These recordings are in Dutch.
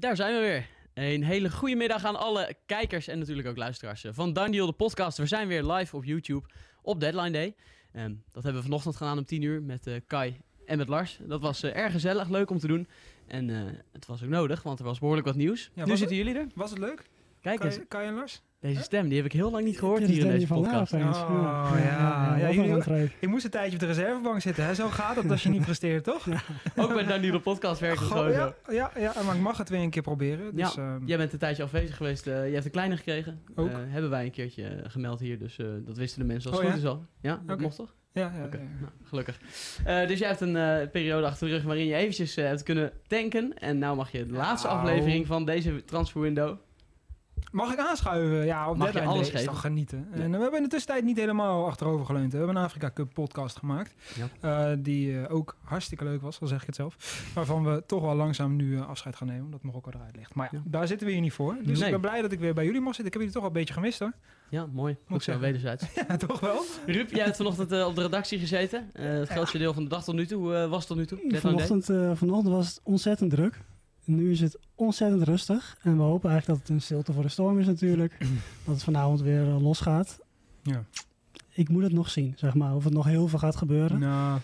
Daar zijn we weer. Een hele goede middag aan alle kijkers en natuurlijk ook luisteraars van Daniel de podcast. We zijn weer live op YouTube op Deadline Day. Ehm, dat hebben we vanochtend gedaan om 10 uur met eh, Kai en met Lars. Dat was eh, erg gezellig, leuk om te doen. En eh, het was ook nodig, want er was behoorlijk wat nieuws. Ja, nu zitten jullie er. Was het leuk? Kijk eens, Kai en Lars? deze stem die heb ik heel lang niet gehoord hier in deze podcast. Oh, ja. Ja. Ik moest een tijdje op de reservebank zitten. Hè? Zo gaat het als je niet presteert, toch? Ook bij Daniel de podcast Goh, gewoon ja, zo. ja, ja, maar ik mag het weer een keer proberen. Dus, Ja. ehm, Jij bent een tijdje afwezig geweest. eh, je hebt een kleine gekregen. Ook. Eh, hebben wij een keertje eh, gemeld hier. Dus eh, dat wisten de mensen als Oh, het goed ja? is al. Ja, dat mocht toch? ja, ja, nou, gelukkig. Eh, dus jij hebt een eh, periode achter de rug waarin je eventjes eh, hebt kunnen tanken. En nou mag je de laatste Nou. aflevering van deze transfer window. Mag ik aanschuiven? Ja, op Mag je deadline alles day is toch genieten. Ja. En we hebben in de tussentijd niet helemaal achterover geleund. We hebben een Afrika Cup podcast gemaakt. Ja. eh, die eh, ook hartstikke leuk was, al zeg ik het zelf. Waarvan we toch wel langzaam nu eh, afscheid gaan nemen. Omdat Marokko eruit ligt. Maar ja, Ja. daar zitten we hier niet voor. Dus Nee. ik ben blij dat ik weer bij jullie mag zitten. Ik heb jullie toch wel een beetje gemist hoor. Ja, mooi. ik Ook zo zeggen. wederzijds. Ja, toch wel? Ruud, jij hebt vanochtend eh, op de redactie gezeten. Eh, het grootste deel van de dag tot nu toe. Hoe eh, was het tot nu toe? Vanochtend, eh, vanochtend was het ontzettend druk. Nu is het ontzettend rustig. En we hopen eigenlijk dat het een stilte voor de storm is natuurlijk. dat het vanavond weer eh, losgaat. Ja. Ik moet het nog zien, zeg maar. Of het nog heel veel gaat gebeuren. Nou,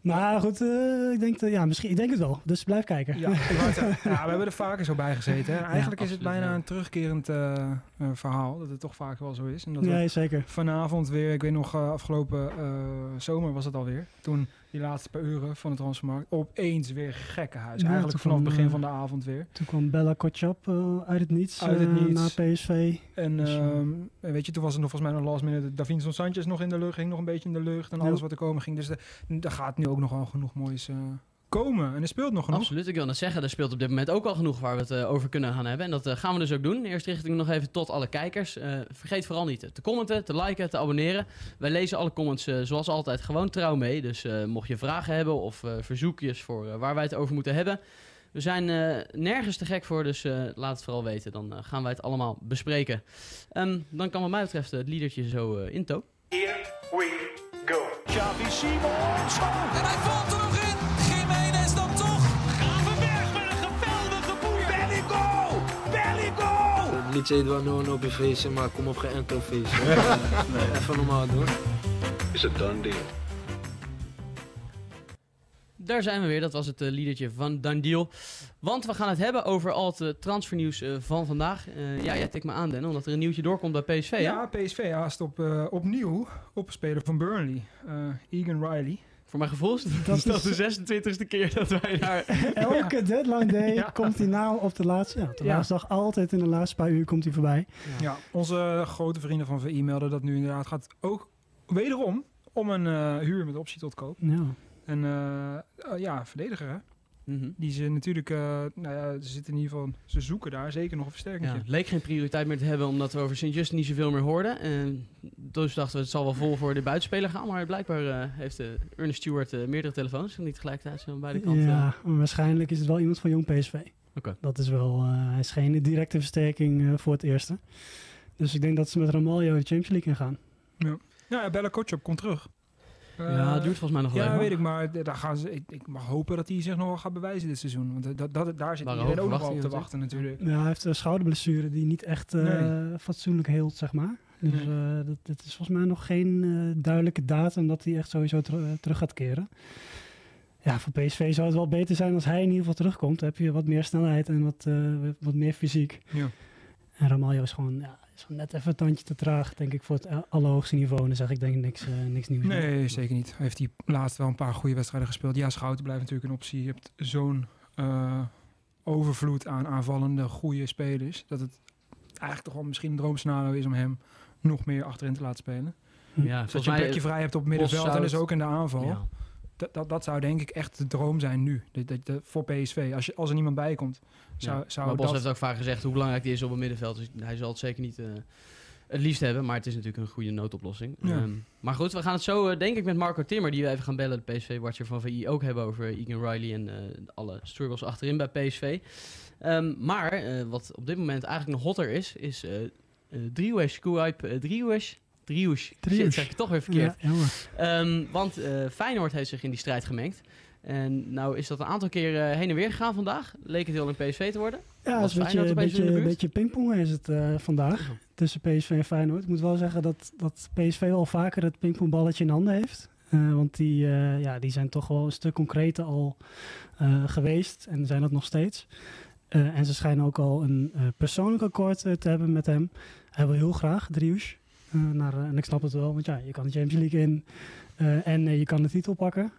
Maar goed, eh, ik, denk dat, ja, misschien, ik denk het wel. Dus blijf kijken. Ja, ja, we hebben er vaker zo bij gezeten. hè. Eigenlijk is het bijna een terugkerend eh, verhaal. Dat het toch vaak wel zo is. En dat Nee, zeker. vanavond weer, ik weet nog, afgelopen zomer was het alweer. Toen die laatste paar uren van de transfermarkt opeens weer gekkenhuis. Ja, Eigenlijk vanaf het begin eh, van de avond weer. Toen kwam Bella Kotschap eh, uit het niets, Uit het eh, naar PSV. En Dus, eh, ehm, weet je, toen was het nog volgens mij nog last minute. Davinson Sanchez nog in de lucht, ging nog een beetje in de lucht. En alles wat er komen ging. Dus de- er gaat nu ook nog wel genoeg moois komen. En er speelt nog genoeg. Absoluut, ik wil net zeggen, er speelt op dit moment ook al genoeg waar we het eh, over kunnen gaan hebben. En dat eh, gaan we dus ook doen. Eerst richt ik me nog even tot alle kijkers. Eh, vergeet vooral niet te commenten, te liken, te abonneren. Wij lezen alle comments eh, zoals altijd gewoon trouw mee. Dus eh, mocht je vragen hebben of eh, verzoekjes voor eh, waar wij het over moeten hebben. We zijn eh, nergens te gek voor, dus eh, laat het vooral weten. Dan gaan wij het allemaal bespreken. Ehm, dan kan wat mij betreft het liedertje zo eh in tow. Here we go. Xavi Simons. En hij valt Het heet wel no no op je feestje, maar kom op geen enkel feestje. nee, even normaal doen. Is a done deal. Daar zijn we weer, dat was het eh, liedertje van Dandiel. Want we gaan het hebben over al het eh, transfernieuws eh, van vandaag. Eh, ja, jij tikt me aan, Den, omdat er een nieuwtje doorkomt bij PSV, hè? Ja, PSV haast op, opnieuw op speler van Burnley. eh, Egan Riley. Voor mijn gevoel is dat, Dat is dat is- de 26e keer dat wij daar... Elke deadline day Ja. komt hij nou op de laatste, ja, de Ja. laatste dag. Altijd in de laatste paar uur komt hij voorbij. Ja, onze grote vrienden van VI melden dat nu inderdaad gaat ook wederom om een eh, huur met optie tot koop. Ja. En eh, eh, ja, verdediger hè. Mhm. Die ze natuurlijk, eh, nou ja, ze zitten in ieder geval, ze zoeken daar zeker nog een versterking. Ja, het leek geen prioriteit meer te hebben, omdat we over Sint-Just niet zoveel meer hoorden. En dus dachten we, het zal wel vol voor de buitenspeler gaan. Maar blijkbaar eh, heeft eh, Ernest Stewart eh, meerdere telefoons. Niet tegelijkertijd zo aan beide kanten. Ja, maar waarschijnlijk is het wel iemand van jong PSV. Oké. Dat is wel, eh, hij is geen directe versterking eh, voor het eerste. Dus ik denk dat ze met Ramaljo de Champions League in gaan. Nou ja, Bella Kotschap komt terug. Ja, het Eh, duurt volgens mij nog wel Ja, even. weet ik, maar d- daar gaan ze, ik, ik mag hopen dat hij zich nog wel gaat bewijzen dit seizoen. Want dat, dat, daar zit iedereen ook nog wel op te wachten natuurlijk. Ja, hij heeft een schouderblessure die niet echt eh, Nee. fatsoenlijk heelt, zeg maar. Dus Nee. eh, dat, dat is volgens mij nog geen eh, duidelijke datum dat hij echt sowieso ter- eh, terug gaat keren. Ja, voor PSV zou het wel beter zijn als hij in ieder geval terugkomt. Dan heb je wat meer snelheid en wat, eh, wat meer fysiek. Ja. En Ramaljo is gewoon, ja, is net even een tandje te traag, denk ik, voor het allerhoogste niveau. En dan zeg ik denk ik niks, eh, niks nieuws. meer. Nee, zeker niet. Hij heeft die laatst wel een paar goede wedstrijden gespeeld. Ja, Schouten blijft natuurlijk een optie. Je hebt zo'n eh, overvloed aan aanvallende goede spelers. Dat het eigenlijk toch wel misschien een droomscenario is om hem nog meer achterin te laten spelen. Ja, Zodat je een plekje vrij hebt op het middenveld en dus ook in de aanval. Ja. Dat, dat, dat zou denk ik echt de droom zijn nu. Dat, dat, dat- voor PSV. Als, je, als er niemand bij komt, zou, Ja. zou maar Bos dat... heeft ook vaak gezegd hoe belangrijk die is op het middenveld. Dus hij zal het zeker niet eh, het liefst hebben. Maar het is natuurlijk een goede noodoplossing. Ja. Ehm, maar goed, we gaan het zo, eh, denk ik, met Marco Timmer, die we even gaan bellen, de PSV-watcher van VI, ook hebben over Egan Riley en eh, alle struggles achterin bij PSV. Ehm, maar eh, wat op dit moment eigenlijk nog hotter is, is eh uh, Driewesh, Kuip, uh, Driewesh. Shit, zeg ik toch weer verkeerd. Ja. Ehm, want eh, Feyenoord heeft zich in die strijd gemengd. En nou is dat een aantal keer eh, heen en weer gegaan vandaag. Leek het heel lang PSV te worden. Ja, Was het is een beetje, beetje pingpongen is het eh, vandaag tussen PSV en Feyenoord. Ik moet wel zeggen dat, dat PSV wel vaker het pingpongballetje in handen heeft. Want die, ja, die zijn toch wel een stuk concreter al geweest en zijn dat nog steeds. En ze schijnen ook al een persoonlijk akkoord te hebben met hem. Hij wil heel graag, Driouche. Eh, naar, eh, en ik snap het wel, want ja, je kan de Champions League in eh, en je kan de titel pakken.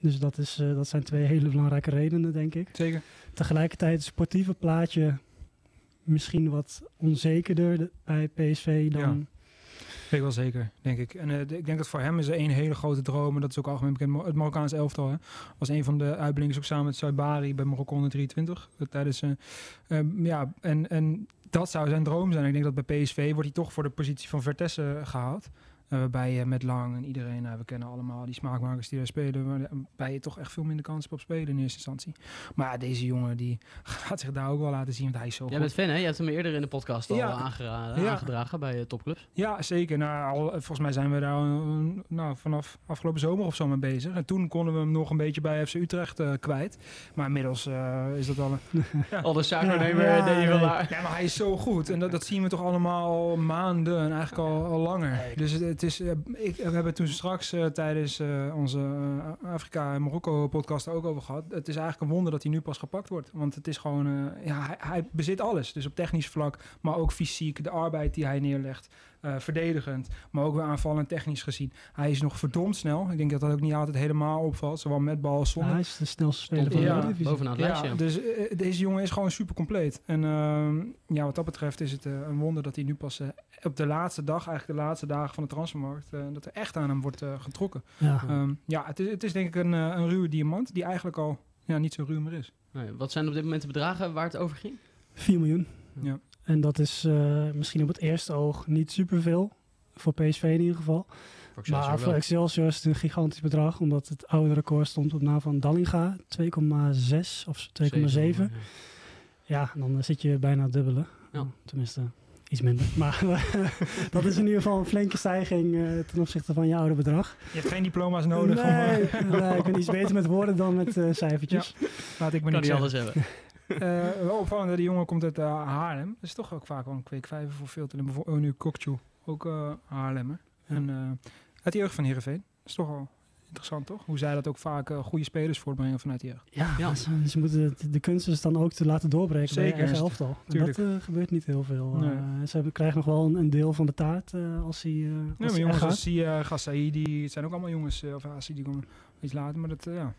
Dus dat, is, dat zijn twee hele belangrijke redenen, denk ik Zeker. tegelijkertijd het sportieve plaatje misschien wat onzekerder de- bij PSV dan. Ja. Ik wel zeker, denk ik. En eh, ik denk dat voor hem is er één hele grote droom, en dat is ook algemeen bekend, het Marokkaans elftal. Hè, was een van de uitblinkers ook samen met Saibari bij Marokko onder 23. eh, tijdens, eh, ehm, ja, en, en dat zou zijn droom zijn. Ik denk dat bij PSV wordt hij toch voor de positie van Vertessen gehaald. Waarbij je met Lang en iedereen, nou, we kennen allemaal die smaakmakers die daar spelen, waarbij je toch echt veel minder kans hebt op spelen in eerste instantie. Maar ja, deze jongen die gaat zich daar ook wel laten zien, want hij is zo Jij goed. bent fan, hè? Je hebt hem eerder in de podcast al Ja. aangera- Ja. aangedragen bij eh, topclubs. Ja, zeker. Nou, al, volgens mij zijn we daar nou, vanaf afgelopen zomer of zo mee bezig. En toen konden we hem nog een beetje bij FC Utrecht eh, kwijt. Maar inmiddels eh, is dat al een... Al de zaakwaarnemer Ja, deed je wel. Ja, maar hij is zo goed. En dat, dat zien we toch allemaal al maanden en eigenlijk al, al langer. Dus het, het is... eh, ik, we hebben toen straks eh, tijdens eh, onze Afrika en Marokko podcast ook over gehad. Het is eigenlijk een wonder dat hij nu pas gepakt wordt. Want het is gewoon... ja, hij, hij bezit alles. Dus op technisch vlak, maar ook fysiek. De arbeid die hij neerlegt. Eh, verdedigend, maar ook weer aanvallend technisch gezien. Hij is nog verdomd snel. Ik denk dat dat ook niet altijd helemaal opvalt. Zowel met bal als Ja, zonder. hij is de snelste speler van de Ja, bovenaan het lijstje. Ja, dus eh, deze jongen is gewoon super compleet. En ehm, ja, wat dat betreft is het eh, een wonder dat hij nu pas eh, op de laatste dag, eigenlijk de laatste dagen van de transfermarkt, eh, dat er echt aan hem wordt getrokken. Ja. Ehm, ja, het is, het is denk ik een, een ruwe diamant die eigenlijk al ja, niet zo ruw meer is. Nee, wat zijn op dit moment de bedragen waar het over ging? 4 miljoen. Ja. En dat is eh, misschien op het eerste oog niet superveel. Voor PSV in ieder geval. Voor Excelsior Maar voor. Excelsior is het een gigantisch bedrag. Omdat het oude record stond op naam van Dallinga. 2,6 of 2,7. Zeven, Ja, dan zit je bijna het dubbele. Ja. Tenminste, iets minder. Maar dat is in ieder geval een flinke stijging eh, ten opzichte van je oude bedrag. Je hebt geen diploma's nodig. om, Nee, eh, nee, ik ben iets beter met woorden dan met eh, cijfertjes. laat ik me Kan niet alles hebben. Eh, wel opvallend, die jongen komt uit eh, Haarlem. Dat is toch ook vaak wel een kweekvijver voor veel te Bijvoorbeeld nu Kokchu, ook eh Haarlemmer. Ja. En eh uit de jeugd van Heerenveen. Dat is toch wel interessant, toch? Hoe zij dat ook vaak goede spelers voortbrengen vanuit de jeugd. Ja, Ja. Ze, ze moeten het- de kunst is dan ook te laten doorbreken bij Zeker, je eigen elftal. Dat eh, gebeurt niet heel veel. Nee. Eh, ze hebben, krijgen nog wel een, een deel van de taart eh, als hij uh, Ja, maar jongens als Sia, Gassaidi, het zijn ook allemaal jongens, eh, of Asi, die komen iets later. Maar dat, ja,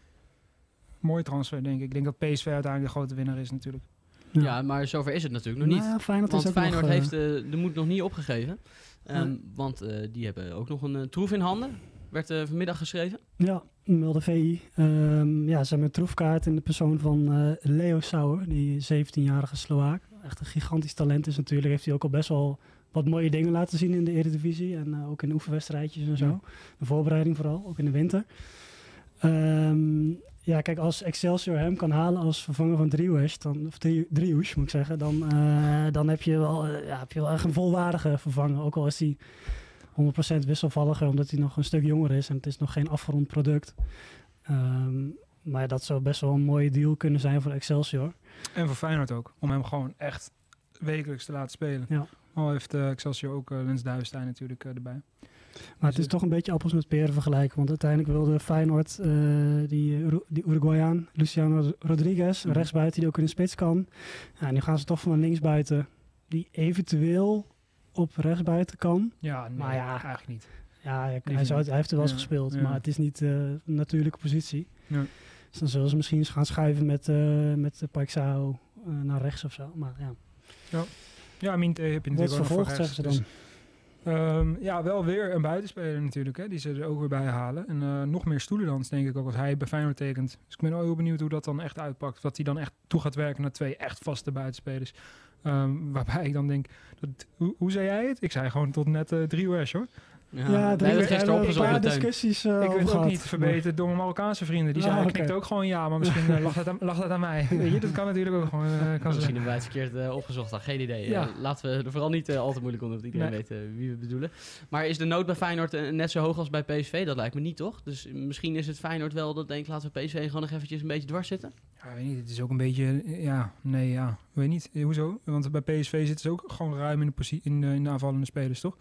mooie transfer, denk ik. Ik denk dat PSV uiteindelijk de grote winnaar is natuurlijk. Ja, maar zover is het natuurlijk nog niet. Nou ja, Feyenoord Want is ook Feyenoord nog, eh, heeft eh, de moed nog niet opgegeven. Ehm. Want eh, die hebben ook nog een troef in handen. Werd eh, vanmiddag geschreven. Ja, meldde VI. Ehm, ja, ze hebben een troefkaart in de persoon van eh, Leo Sauer, die 17-jarige Sloaak. Echt een gigantisch talent is natuurlijk. Heeft hij ook al best wel wat mooie dingen laten zien in de Eredivisie. En ook in de oefenwedstrijdjes en zo. Ja. De voorbereiding vooral, ook in de winter. Ehm, ja, kijk, als Excelsior hem kan halen als vervanger van Driouche, dan, of Dri- Driouche moet ik zeggen, dan, eh, dan heb, je wel, eh, ja, heb je wel echt een volwaardige vervanger. Ook al is hij 100% wisselvalliger, omdat hij nog een stuk jonger is en het is nog geen afgerond product. Ehm, maar ja, dat zou best wel een mooie deal kunnen zijn voor Excelsior. En voor Feyenoord ook. Om hem gewoon echt wekelijks te laten spelen. Ja. Al heeft eh, Excelsior ook Lens Duivenstein natuurlijk erbij. Maar het is toch een beetje appels met peren vergelijken. Want uiteindelijk wilde Feyenoord eh, die, die Uruguayan, Luciano Rodriguez, een Mhm. rechtsbuiten die ook in de spits kan. Ja, nu gaan ze toch van linksbuiten die eventueel op rechtsbuiten kan. Ja, nee, Maar ja. eigenlijk niet. Ja, hij, zou, hij heeft er wel eens Ja, gespeeld, ja. maar het is niet eh, een natuurlijke positie. Ja. Dus dan zullen ze misschien eens gaan schuiven met, eh met de Paixao eh, naar rechts of zo. Maar ja, Ja, Minte heb je wordt natuurlijk voor vervolgd, zeggen ze dan. dus- Ehm, ja, wel weer een buitenspeler natuurlijk, hè, die ze er ook weer bij halen. En eh, nog meer stoelendans, denk ik ook, als hij bij Feyenoord tekent. Dus ik ben wel heel benieuwd hoe dat dan echt uitpakt. Dat hij dan echt toe gaat werken naar twee echt vaste buitenspelers. Ehm, waarbij ik dan denk, dat, hoe, hoe zei jij het? Ik zei gewoon tot net eh drie uur, hoor. Ja, Ja, we hebben drie- gisteren we opgezocht een paar discussies eh, ik over weet ook gehad. niet verbeterd door mijn Marokkaanse vrienden. Die Ah, zeiden, ook gewoon ja, maar misschien eh, lag, dat aan, lag dat aan mij. Weet je, dat kan natuurlijk ook gewoon. eh, kan Misschien zijn. hebben wij het verkeerd opgezocht. dan geen idee. Ja. Laten we er vooral niet al te moeilijk om doen, dat iedereen Nee. weet wie we bedoelen. Maar is de nood bij Feyenoord net zo hoog als bij PSV? Dat lijkt me niet, toch? Dus misschien is het Feyenoord wel dat denkt, laten we PSV gewoon nog eventjes een beetje dwars zitten. Ja, weet niet, het is ook een beetje, ja, nee, ja, weet niet, hoezo? Want bij PSV zitten ze ook gewoon ruim in de, in de, in de aanvallende spelers, toch?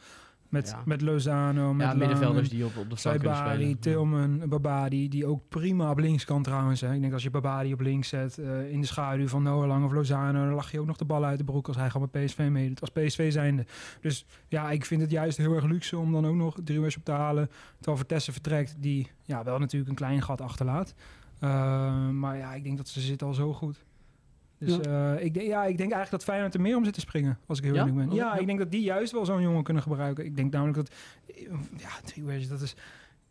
Met, Ja. met Lozano, met ja, middenvelders die op, op de flank kunnen spelen. Tilman, Babadi, die ook prima op links kan trouwens. Hè. Ik denk als je Babadi op links zet, eh, in de schaduw van Noah Lang of Lozano, dan lach je ook nog de bal uit de broek als hij gewoon bij PSV meedoet, als PSV zijnde. Dus ja, ik vind het juist heel erg luxe om dan ook nog Driehuis op te halen, terwijl Vertessen vertrekt, die ja, wel natuurlijk een klein gat achterlaat. Uh, maar ja, ik denk dat ze zitten al zo goed. Dus ja. Uh, ik, denk, ja, ik denk eigenlijk dat Feyenoord er meer om zit te springen, als ik heel eerlijk ja? ben. Ja, ik denk dat die juist wel zo'n jongen kunnen gebruiken. Ik denk namelijk dat, ja, Driehuis, dat is...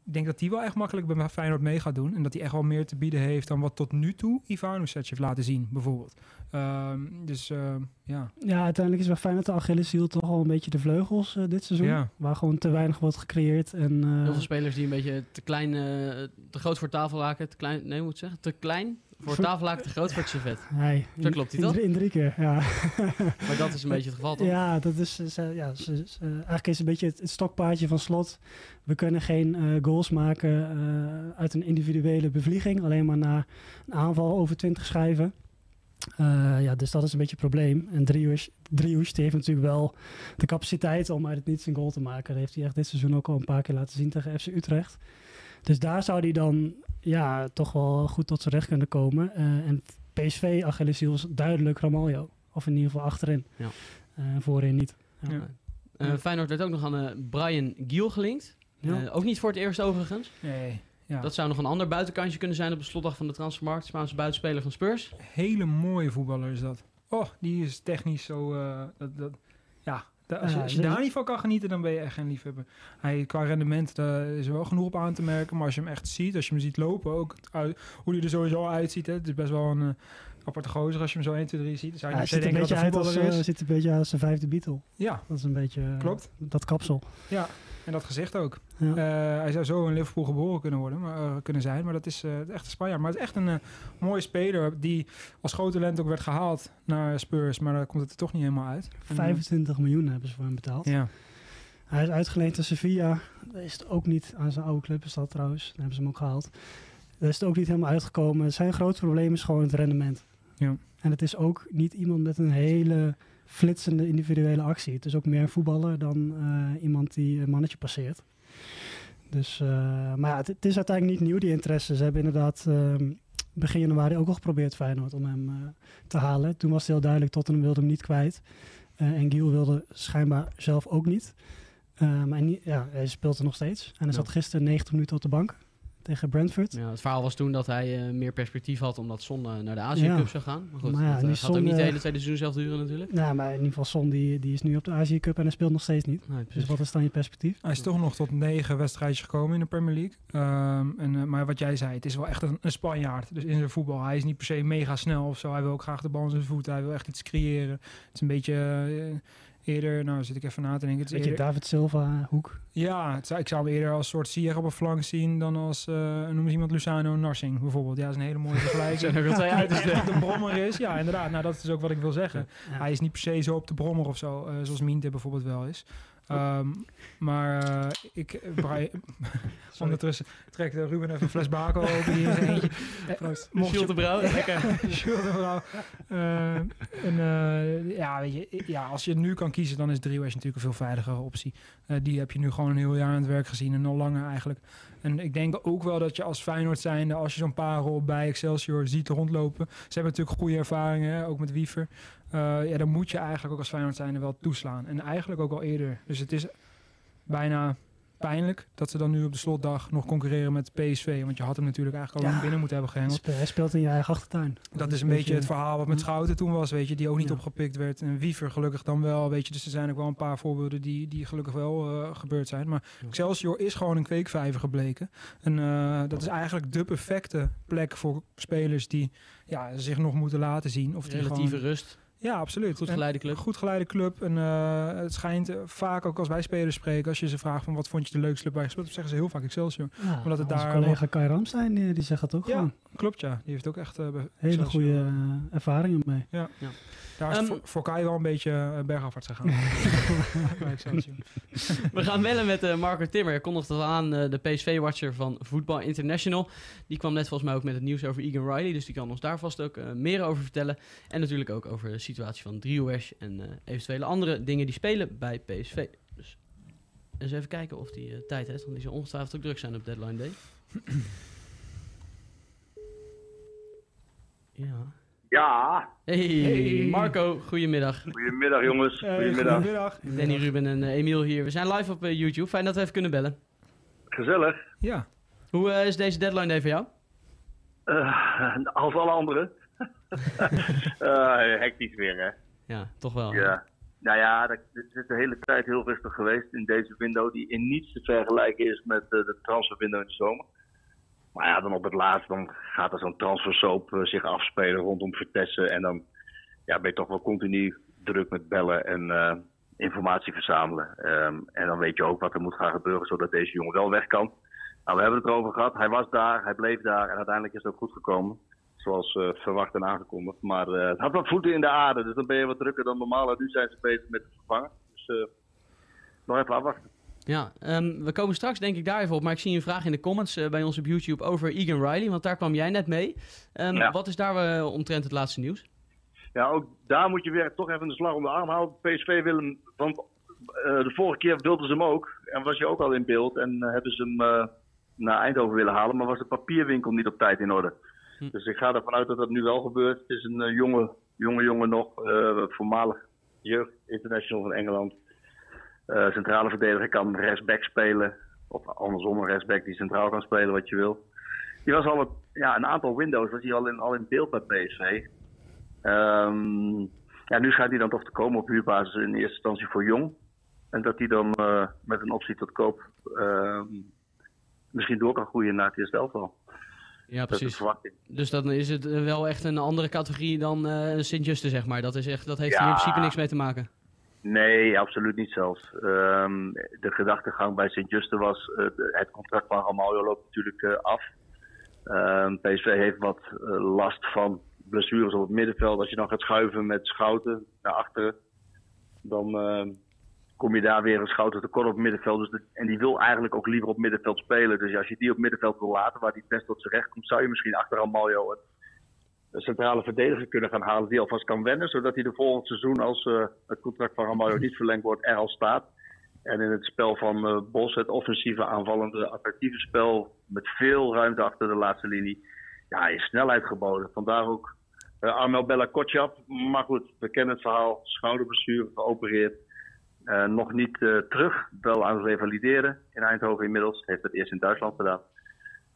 Ik denk dat die wel echt makkelijk bij Feyenoord mee gaat doen. En dat hij echt wel meer te bieden heeft dan wat tot nu toe Ivanovic heeft laten zien, bijvoorbeeld. Uh, dus uh, ja. Ja, uiteindelijk is bij Feyenoord de Achilleshiel toch al een beetje de vleugels uh, dit seizoen. Ja. Waar gewoon te weinig wordt gecreëerd. En, uh, Heel veel spelers die een beetje te klein, uh, te groot voor tafellaken, te klein, nee, moet ik zeggen, te klein voor tafellaken, te groot voor het servet. Nee, Zo klopt hij toch? In, drie keer, ja. maar dat is een beetje het geval, toch? Ja, dat is, ja, eigenlijk is een beetje het, het stokpaardje van slot. We kunnen geen uh, goals maken uh, uit een individuele bevlieging, alleen maar na een aanval over 20 schijven. Uh, ja, dus dat is een beetje het probleem. En Drius die heeft natuurlijk wel de capaciteit om uit het niets een goal te maken. Dat heeft hij echt dit seizoen ook al een paar keer laten zien tegen FC Utrecht. Dus daar zou hij dan ja, toch wel goed tot zijn recht kunnen komen. Uh, en PSV, is duidelijk Ramaljo. Of in ieder geval achterin. Ja. Uh, voorin niet. Ja. Ja. Uh, Feyenoord werd ook nog aan uh, Brian Giel gelinkt. Ja. Uh, ook niet voor het eerst overigens. Nee. Ja. Dat zou nog een ander buitenkantje kunnen zijn op de slotdag van de transfermarkt. Spaanse buitenspeler van Spurs. Hele mooie voetballer is dat. Oh, die is technisch zo... Uh, dat, dat, ja, da, als, je, als je daar niet van kan genieten, dan ben je echt geen liefhebber. Hij, qua rendement daar is er wel genoeg op aan te merken. Maar als je hem echt ziet, als je hem ziet lopen, ook uit, hoe hij er sowieso uitziet. Hè, het is best wel een uh, aparte gozer als je hem zo 1, 2, 3 ziet. Zou je ja, denken dat hij als, uh, ziet een beetje als vijfde Beatle. Ja. Dat is een beetje... Klopt. Dat kapsel. Ja. En dat gezicht ook. Ja. Uh, hij zou zo in Liverpool geboren kunnen worden, maar, uh, kunnen zijn. Maar dat is uh, echt een Spanjaard. Maar het is echt een mooie speler die als groot talent ook werd gehaald naar Spurs. Maar daar komt het er toch niet helemaal uit. 25 en, miljoen hebben ze voor hem betaald. Ja. Hij is uitgeleend aan Sevilla. Dat is het ook niet aan zijn oude club, is dat trouwens. Daar hebben ze hem ook gehaald. Daar is het ook niet helemaal uitgekomen. Zijn grootste probleem is gewoon het rendement. Ja. En het is ook niet iemand met een hele flitsende individuele actie. Het is ook meer een voetballer dan uh, iemand die een mannetje passeert. Dus, uh, maar ja, het, het, is uiteindelijk niet nieuw, die interesse. Ze hebben inderdaad uh, begin januari ook al geprobeerd Feyenoord om hem uh, te halen. Toen was het heel duidelijk, Tottenham wilde hem niet kwijt. En Giel wilde schijnbaar zelf ook niet. Maar niet, ja, hij speelt er nog steeds. En hij Ja. zat gisteren 90 minuten op de bank tegen Brentford. Ja, het verhaal was toen dat hij uh, meer perspectief had omdat Son uh, naar de Azië Cup Ja. zou gaan. Maar goed, Maar ja, dat gaat Son, ook niet de eh, hele tweede seizoen zelf duren natuurlijk. Nou, maar in ieder geval Son die, die is nu op de Azië Cup en hij speelt nog steeds niet. Nee, Dus wat is dan je perspectief? Hij is toch nog tot negen wedstrijdjes gekomen in de Premier League. Um, en, uh, maar wat jij zei, het is wel echt een, een Spanjaard. Dus in zijn voetbal. Hij is niet per se mega snel of zo. Hij wil ook graag de bal in zijn voet. Hij wil echt iets creëren. Het is een beetje uh, eerder... Nou, zit ik even na te denken. Het is Weet je, eerder, David Silva, hoek. ja, het zou, ik zou hem eerder als soort Sier op een flank zien... dan als, uh, noem eens iemand, Luciano Narsing bijvoorbeeld. Ja, dat is een hele mooie vergelijking. Zijn er wel twee uit. De, de brommer is. Ja, inderdaad. Nou, dat is ook wat ik wil zeggen. Ja. Hij is niet per se zo op de brommer of zo, uh, zoals Minte bijvoorbeeld wel is. Um, maar uh, ik, Brian, ondertussen trekt uh, Ruben even een fles Baco open hier in zijn eentje. Proost. Jules de Brouw, lekker. Jules de Brouw. Uh, en, uh, ja, weet je, ja, als je het nu kan kiezen, dan is Driehuis natuurlijk een veel veiligere optie. Die heb je nu gewoon een heel jaar aan het werk gezien en al langer eigenlijk. En ik denk ook wel dat je als Feyenoord zijnde, als je zo'n parel bij Excelsior ziet rondlopen. Ze hebben natuurlijk goede ervaringen, hè, ook met Wiever. Uh, ja, dan moet je eigenlijk ook als Feyenoord zijnde wel toeslaan. En eigenlijk ook al eerder. Dus het is bijna pijnlijk dat ze dan nu op de slotdag nog concurreren met PSV. Want je had hem natuurlijk eigenlijk al Ja. lang binnen moeten hebben gehengeld. Hij speelt in je eigen achtertuin. Dat is een beetje het verhaal wat met Schouten toen was, weet je, die ook niet Ja. opgepikt werd. En Wiever gelukkig dan wel, weet je. Dus er zijn ook wel een paar voorbeelden die, die gelukkig wel uh, gebeurd zijn. Maar Excelsior is gewoon een kweekvijver gebleken. En uh, dat is eigenlijk de perfecte plek voor spelers die ja, zich nog moeten laten zien. Of die Relatieve gewoon, rust. Ja, absoluut. Goed geleide club. Goed geleide club. En eh, het schijnt eh, vaak ook als wij spelers spreken, als je ze vraagt van wat vond je de leukste club je gespeeld zeggen ze heel vaak Excelsior. Ja, Omdat het onze daar collega Kai Ramstein, die, die zegt dat ook Ja, gewoon. klopt ja. Die heeft ook echt eh, bij Hele goede eh, ervaringen mee. Daar is Ehm, voor, voor Kai wel een beetje uh, bergafwaarts gegaan. We gaan bellen met eh, Marco Timmer. Hij kondigde al aan, eh, de PSV-watcher van Voetbal International. Die kwam net volgens mij ook met het nieuws over Egan Riley. Dus die kan ons daar vast ook eh, meer over vertellen. En natuurlijk ook over de situatie van Driehoers en eh, eventuele andere dingen die spelen bij PSV. Dus eens even kijken of die eh, tijd heeft. Want die zal ongetwijfeld ook druk zijn op deadline day. ja. Ja, Hey, Hey. Marco, goedemiddag. goedemiddag jongens. Hey, Goedemiddag. goedemiddag. Danny, Ruben en eh, Emiel hier. We zijn live op eh, YouTube. Fijn dat we even kunnen bellen. Gezellig. Ja, Hoe eh, is deze deadline day voor jou? Eh, als alle anderen. Hectisch weer, hè? Ja, toch wel. Ja. Nou ja, dat- het is de hele tijd heel rustig geweest in deze window, die in niets te vergelijken is met de transferwindow in de zomer. Maar ja, dan op het laatst dan gaat er zo'n transfersoap eh, zich afspelen rondom Vertessen. En dan ja, ben je toch wel continu druk met bellen en eh, informatie verzamelen. Ehm, en dan weet je ook wat er moet gaan gebeuren, zodat deze jongen wel weg kan. Nou, we hebben het erover gehad. Hij was daar, hij bleef daar en uiteindelijk is het ook goed gekomen. Zoals eh, verwacht en aangekondigd. Maar het had wat voeten in de aarde, dus dan ben je wat drukker dan normaal. En nu zijn ze bezig met het vervangen. Dus nog even afwachten. Ja, ehm, we komen straks denk ik daar even op. Maar ik zie een vraag in de comments eh, bij ons op YouTube over Egan Riley. Want daar kwam jij net mee. Ehm, Ja. Wat is daar eh, omtrent het laatste nieuws? Ja, ook daar moet je weer toch even de slag om de arm houden. PSV wil hem, want eh, de vorige keer wilden ze hem ook. En was je ook al in beeld. En hebben ze hem naar Eindhoven willen halen. Maar was de papierwinkel niet op tijd in orde. Hm. Dus ik ga ervan uit dat dat nu wel gebeurt. Het is een jonge, jonge jongen nog. voormalig jeugd international van Engeland. Eh, centrale verdediger kan rechtsback spelen. Of andersom een rechtsback die centraal kan spelen wat je wil. Die was al een, ja, een aantal windows was hij al in, al in beeld bij PSV. Ehm, ja, nu gaat hij dan toch te komen op huurbasis in eerste instantie voor Jong. En dat hij dan eh, met een optie tot koop ehm, misschien door kan groeien naar het eerste elftal. Ja, precies. Dus dan is het wel echt een andere categorie dan eh Sint-Juste, zeg maar. Dat, is echt, dat heeft Ja. hier in principe niks mee te maken. Nee, absoluut niet zelfs. Ehm, de gedachtegang bij Sint-Juste was, eh, het contract van Ramaljo loopt natuurlijk eh, af. Ehm, PSV heeft wat eh, last van blessures op het middenveld. Als je dan gaat schuiven met Schouten naar achteren, dan ehm, kom je daar weer een Schouten tekort op het middenveld. Dus en die wil eigenlijk ook liever op middenveld spelen. Dus als je die op middenveld wil laten, waar die best tot zijn recht komt, zou je misschien achter Ramaljo een centrale verdediger kunnen gaan halen die alvast kan wennen, zodat hij de volgend seizoen, als eh, het contract van Ramaljo niet verlengd wordt, er al staat. En in het spel van eh, Bos, het offensieve, aanvallende, attractieve spel, met veel ruimte achter de laatste linie, ja, is snelheid geboden. Vandaar ook eh Armel Bella Kotjap. Maar goed, we kennen het verhaal. Schouderblessure, geopereerd. Nog niet terug, wel aan het revalideren in Eindhoven inmiddels. Heeft het eerst in Duitsland gedaan.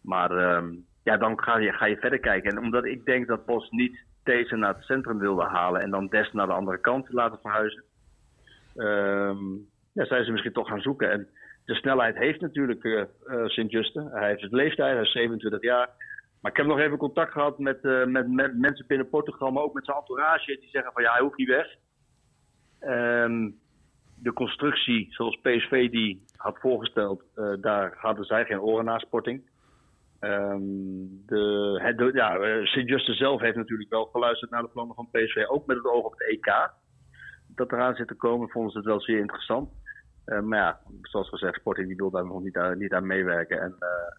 Maar ehm, ja, dan ga je, ga je verder kijken. En omdat ik denk dat Bos niet deze naar het centrum wilde halen en dan Des naar de andere kant laten verhuizen, ehm, ja, zijn ze misschien toch gaan zoeken. En de snelheid heeft natuurlijk eh eh, Sint-Juste. Hij heeft het leeftijd, hij is 27 jaar. Maar ik heb nog even contact gehad met, eh, met, mensen binnen Portugal, maar ook met zijn entourage. Die zeggen van ja, hij hoeft niet weg. Ehm, de constructie zoals PSV die had voorgesteld, daar hadden zij geen oren naar sporting. Ehm, de, ja, eh, Sint-Juste zelf heeft natuurlijk wel geluisterd naar de plannen van PSV, ook met het oog op het EK. Dat eraan zit te komen, vonden ze het wel zeer interessant. Eh, maar ja, zoals gezegd, Sporting die wil daar nog niet aan, meewerken. En, eh,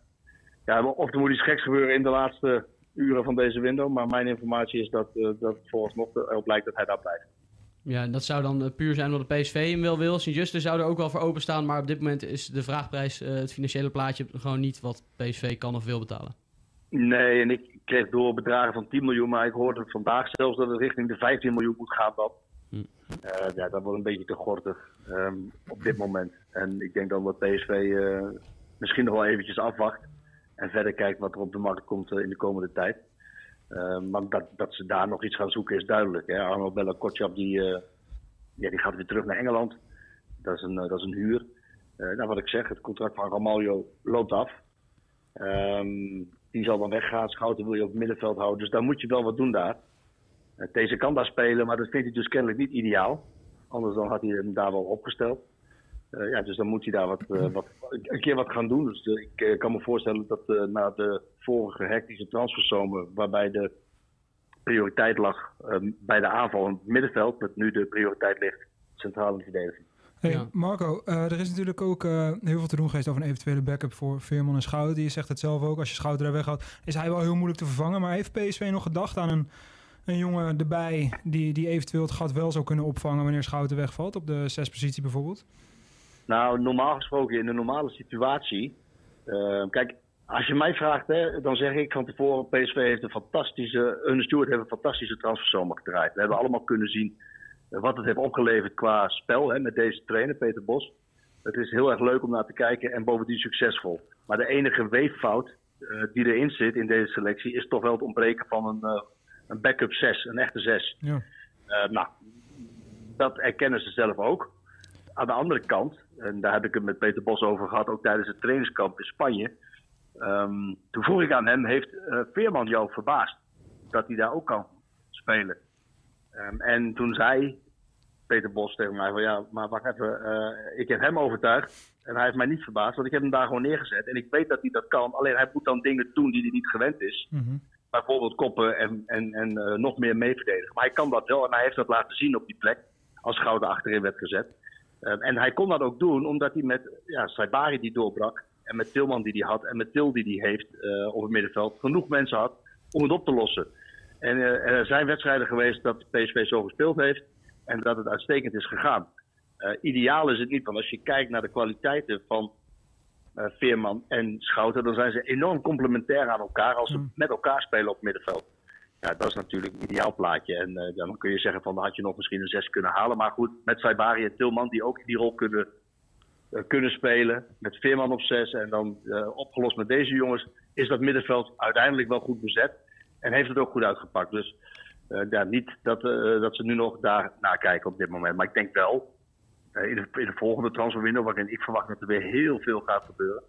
ja, of er moet iets geks gebeuren in de laatste uren van deze window. Maar mijn informatie is dat, eh dat het vooralsnog erop lijkt dat hij daar blijft. Ja, dat zou dan eh, puur zijn omdat de PSV hem wel wil. Sint-Juste zou er ook wel voor openstaan. Maar op dit moment is de vraagprijs, eh, het financiële plaatje, gewoon niet wat PSV kan of wil betalen. Nee, en ik kreeg door bedragen van 10 miljoen, maar ik hoorde vandaag zelfs dat het richting de 15 miljoen moet gaan. Dat. Hm. Eh, ja, dat wordt een beetje te gortig ehm, op dit moment. En ik denk dat wat PSV misschien nog wel eventjes afwacht en verder kijkt wat er op de markt komt in de komende tijd. Eh, maar dat, dat ze daar nog iets gaan zoeken is duidelijk. Hè. Arno Bella Kotjap die, eh, ja, die gaat weer terug naar Engeland. Dat is een, eh, dat is een huur. Nou, wat ik zeg, het contract van Ramaljo loopt af. Ehm, die zal dan weggaan. Schouten wil je op het middenveld houden. Dus daar moet je wel wat doen daar. Deze kan daar spelen, maar dat vindt hij dus kennelijk niet ideaal. Anders dan had hij hem daar wel opgesteld. Uh, ja, dus dan moet hij daar wat, uh, wat, een keer wat gaan doen. Dus uh, ik kan me voorstellen dat na de vorige hectische transferzomer, waarbij de prioriteit lag bij de aanval in het middenveld, dat nu de prioriteit ligt centraal in de verdediging. Hey, Ja. Marco, eh, er is natuurlijk ook eh, heel veel te doen geweest over een eventuele backup voor Veerman en Schouten. Je zegt het zelf ook, als je Schouten er weghaalt, is hij wel heel moeilijk te vervangen. Maar heeft PSV nog gedacht aan een, een jongen erbij die, die eventueel het gat wel zou kunnen opvangen wanneer Schouten wegvalt? Op de zespositie bijvoorbeeld? Nou, normaal gesproken in een normale situatie. eh, kijk, als je mij vraagt, hè, dan zeg ik van tevoren: PSV heeft een fantastische. Ernest Stewart heeft een fantastische transferzomer gedraaid. We hebben allemaal kunnen zien eh, wat het heeft opgeleverd qua spel hè, met deze trainer, Peter Bos. Het is heel erg leuk om naar te kijken en bovendien succesvol. Maar de enige weeffout eh, die erin zit in deze selectie is toch wel het ontbreken van een, eh, een backup 6, een echte 6. Ja. Eh, nou, dat erkennen ze zelf ook. Aan de andere kant, en daar heb ik het met Peter Bos over gehad, ook tijdens het trainingskamp in Spanje. ehm, toen vroeg ik aan hem, heeft eh, Veerman jou verbaasd dat hij daar ook kan spelen? Ehm, en toen zei Peter Bos tegen mij van ja, maar wacht even, eh, ik heb hem overtuigd en hij heeft mij niet verbaasd, want ik heb hem daar gewoon neergezet. En ik weet dat hij dat kan, alleen hij moet dan dingen doen die hij niet gewend is Mhm. bijvoorbeeld koppen en, en, en eh, nog meer meeverdedigen. Maar hij kan dat wel en hij heeft dat laten zien op die plek als Gouden achterin werd gezet. Eh, en hij kon dat ook doen omdat hij met ja, Saibari die doorbrak en met Tilman die hij had en met Til die hij heeft eh, op het middenveld genoeg mensen had om het op te lossen. En eh, er zijn wedstrijden geweest dat PSV zo gespeeld heeft en dat het uitstekend is gegaan. Eh, ideaal is het niet, want als je kijkt naar de kwaliteiten van Veerman en Schouten, dan zijn ze enorm complementair aan elkaar als ze met elkaar spelen op het middenveld. Ja, dat is natuurlijk een ideaal plaatje. En eh, dan kun je zeggen van dan had je nog misschien een 6 kunnen halen. Maar goed, met Saibari en Tilman die ook die rol kunnen, eh, kunnen spelen. Met Veerman op 6 en dan eh, opgelost met deze jongens, is dat middenveld uiteindelijk wel goed bezet. En heeft het ook goed uitgepakt. Dus ja, niet dat, dat ze nu nog daar naar kijken op dit moment. Maar ik denk wel, in, de, in de volgende transferwindow, waarin ik verwacht dat er weer heel veel gaat gebeuren.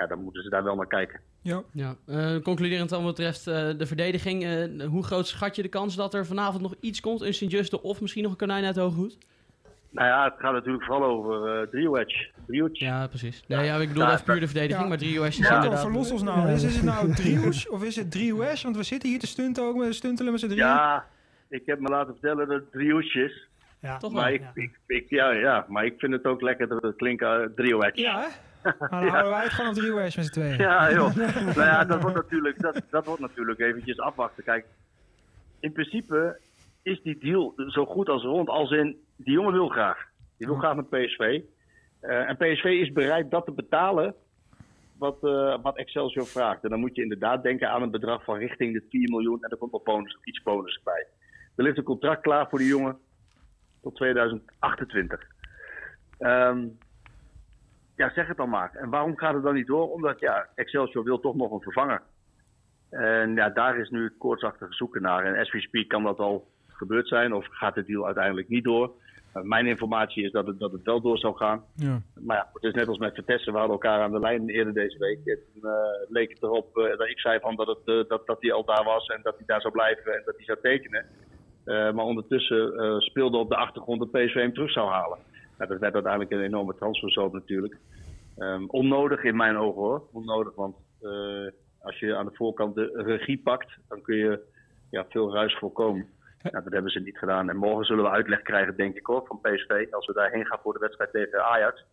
Ja, dan moeten ze daar wel naar kijken. Ja. Ja, eh, concluderend dan wat betreft eh, de verdediging. eh, hoe groot schat je de kans dat er vanavond nog iets komt in Sint-Juste of misschien nog een konijn uit de hoge hoed? Nou ja, het gaat natuurlijk vooral over uh. Driehoedge. Ja, precies. Nee, ja, ik bedoel Ja, even puur de dat- verdediging, ja. maar drie is inderdaad... verlos ons nou. Is, is het nou driehoes of is het driehoes? Want we zitten hier te stunten ook, met stuntelen met z'n drieën. Ja, ik heb me laten vertellen dat het driehoedje is. Ja. Toch Maar wel. ik, ik, ik- ja, ja, maar ik vind het ook lekker dat het klinkt uh, driehoedge. Ja, hè? Nou, dan houden wij het gewoon op driehoes met z'n tweeën. Ja, joh. nou ja, dat wordt, natuurlijk, dat, dat wordt natuurlijk eventjes afwachten. Kijk, in principe is die deal zo goed als rond. Als in, die jongen wil graag. Die wil graag met PSV. Eh, en PSV is bereid dat te betalen wat, eh, wat Excelsior vraagt. En dan moet je inderdaad denken aan een bedrag van richting de 4 miljoen. En er komt nog bonus, iets bonus bij. Er ligt een contract klaar voor die jongen tot 2028. Ehm, ja, zeg het dan maar. En waarom gaat het dan niet door? Omdat ja, Excelsior wil toch nog een vervanger. En ja, daar is nu het koortsachtige zoeken naar. En as we speak kan dat al gebeurd zijn of gaat de deal uiteindelijk niet door. Uh, mijn informatie is dat het, dat het wel door zou gaan. Ja. Maar ja, het is net als met Vertessen. We hadden elkaar aan de lijn eerder deze week. En toen uh, leek het erop uh, dat ik zei van dat, het, dat, dat hij al daar was en dat hij daar zou blijven en dat hij zou tekenen. Maar ondertussen speelde op de achtergrond dat PSV hem terug zou halen. Dat werd uiteindelijk een enorme transferzoot natuurlijk. Um, onnodig in mijn ogen hoor. Onnodig, want uh, als je aan de voorkant de regie pakt, dan kun je ja, veel ruis voorkomen. Nou, dat hebben ze niet gedaan. En morgen zullen we uitleg krijgen, denk ik hoor, van PSV. Als we daarheen gaan voor de wedstrijd tegen Ajax.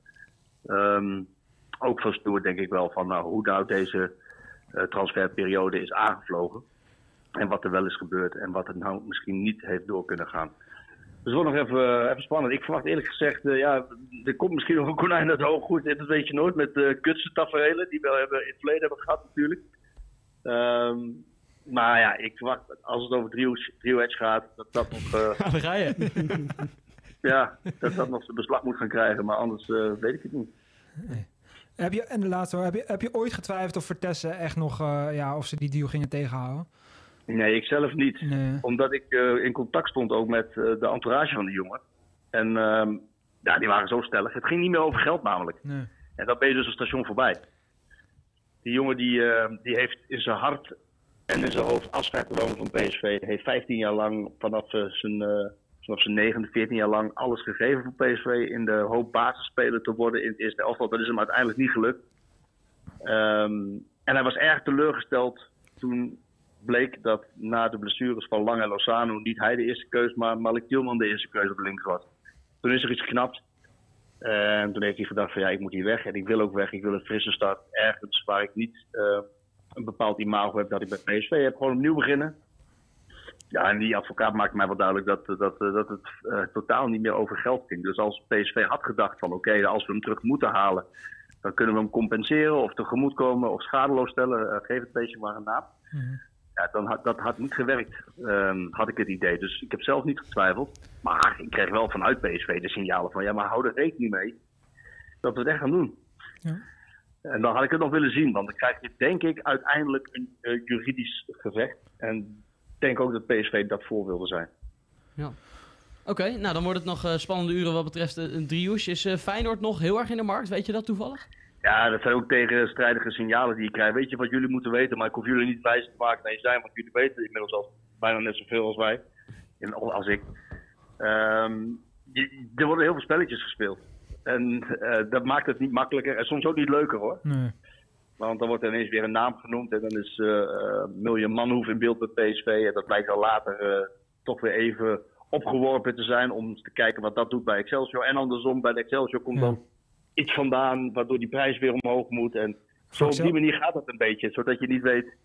Um, ook van Stoer denk ik wel van nou, hoe nou deze uh, transferperiode is aangevlogen. En wat er wel is gebeurd en wat er nou misschien niet heeft door kunnen gaan. Dus het wordt nog even, even spannend. Ik verwacht eerlijk gezegd, uh, ja, er komt misschien nog een konijn uit hoog goed. Dat weet je nooit met de uh, kutse tafereelen die we hebben in het verleden hebben gehad natuurlijk. Um, maar ja, ik verwacht als het over Driehoedge gaat, dat dat nog... Uh, ja, daar ga je. ja, dat dat nog zijn beslag moet gaan krijgen. Maar anders uh, weet ik het niet. Nee. Heb je, en de laatste, heb je, heb je ooit getwijfeld of Vertessen echt nog, uh, ja, of ze die deal gingen tegenhouden? Nee, ik zelf niet. Nee. Omdat ik uh, in contact stond ook met uh, de entourage van de jongen. En uh, ja, die waren zo stellig. Het ging niet meer over geld namelijk. Nee. En dan ben je dus een station voorbij. Die jongen die, uh, die heeft in zijn hart en in zijn hoofd afscheid genomen van PSV. Heeft 15 jaar lang, vanaf eh, zijn, eh vanaf zijn 9, 14 jaar lang, alles gegeven voor PSV. In de hoop basisspeler te worden in het eerste elftal. Dat is hem uiteindelijk niet gelukt. Ehm, en hij was erg teleurgesteld toen bleek dat na de blessures van Lang en Lozano niet hij de eerste keus, maar Malik Tilman de eerste keus op links was. Toen is er iets geknapt. En toen heeft hij gedacht van ja, ik moet hier weg en ik wil ook weg. Ik wil een frisse start ergens waar ik niet eh, een bepaald imago heb dat ik bij PSV heb. Gewoon opnieuw beginnen. Ja, en die advocaat maakte mij wel duidelijk dat, dat, dat het eh, totaal niet meer over geld ging. Dus als PSV had gedacht van oké, als we hem terug moeten halen, dan kunnen we hem compenseren of tegemoetkomen of schadeloos stellen. Eh, geef het beestje maar een naam. Ja, dan had, dat had niet gewerkt, ehm, had ik het idee. Dus ik heb zelf niet getwijfeld. Maar ik kreeg wel vanuit PSV de signalen van... ja, maar hou er rekening mee dat we het echt gaan doen. Ja. En dan had ik het nog willen zien. Want dan krijg je denk ik uiteindelijk een eh, juridisch gevecht. En ik denk ook dat PSV dat voor wilde zijn. Oké, nou dan wordt het nog eh, spannende uren wat betreft eh, een driehoes. Is eh, Feyenoord nog heel erg in de markt? Weet je dat toevallig? Ja, dat zijn ook tegenstrijdige signalen die je krijgt. Weet je wat jullie moeten weten, maar ik hoef jullie niet wijs te maken. Nee, zijn, want jullie weten inmiddels al bijna net zoveel als wij. En- Als ik. Ehm, je- er worden heel veel spelletjes gespeeld. En eh, dat maakt het niet makkelijker en soms ook niet leuker hoor. Nee. Want dan wordt er ineens weer een naam genoemd en dan is eh eh, Miljan Manhoef in beeld bij PSV. En dat blijkt al later toch weer even opgeworpen te zijn om te kijken wat dat doet bij Excelsior. En andersom, bij de Excelsior komt Ja. dan iets vandaan waardoor die prijs weer omhoog moet. En zo op die manier gaat dat een beetje, zodat je niet weet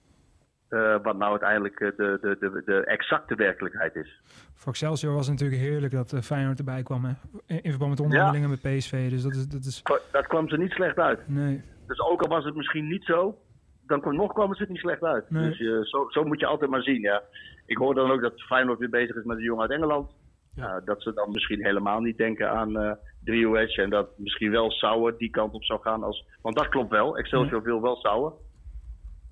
eh, wat nou uiteindelijk eh, de, de, de, de exacte werkelijkheid is. Voor Excelsior was het natuurlijk heerlijk dat eh, Feyenoord erbij kwam. Hè? In, verband met de onderhandelingen met PSV. Dus dat is... Dat is Dat kwam ze niet slecht uit. nee. Dus ook al was het misschien niet zo, dan kwam, nog kwam het niet slecht uit. Nee. Dus je, zo, zo moet je altijd maar zien, ja. Ik hoor dan ook dat Feyenoord weer bezig is met een jongen uit Engeland. Ja. Ja, dat ze dan misschien helemaal niet denken aan eh Edge en dat misschien wel Sauer die kant op zou gaan. Als, want dat klopt wel, Excelsior wil wel Sauer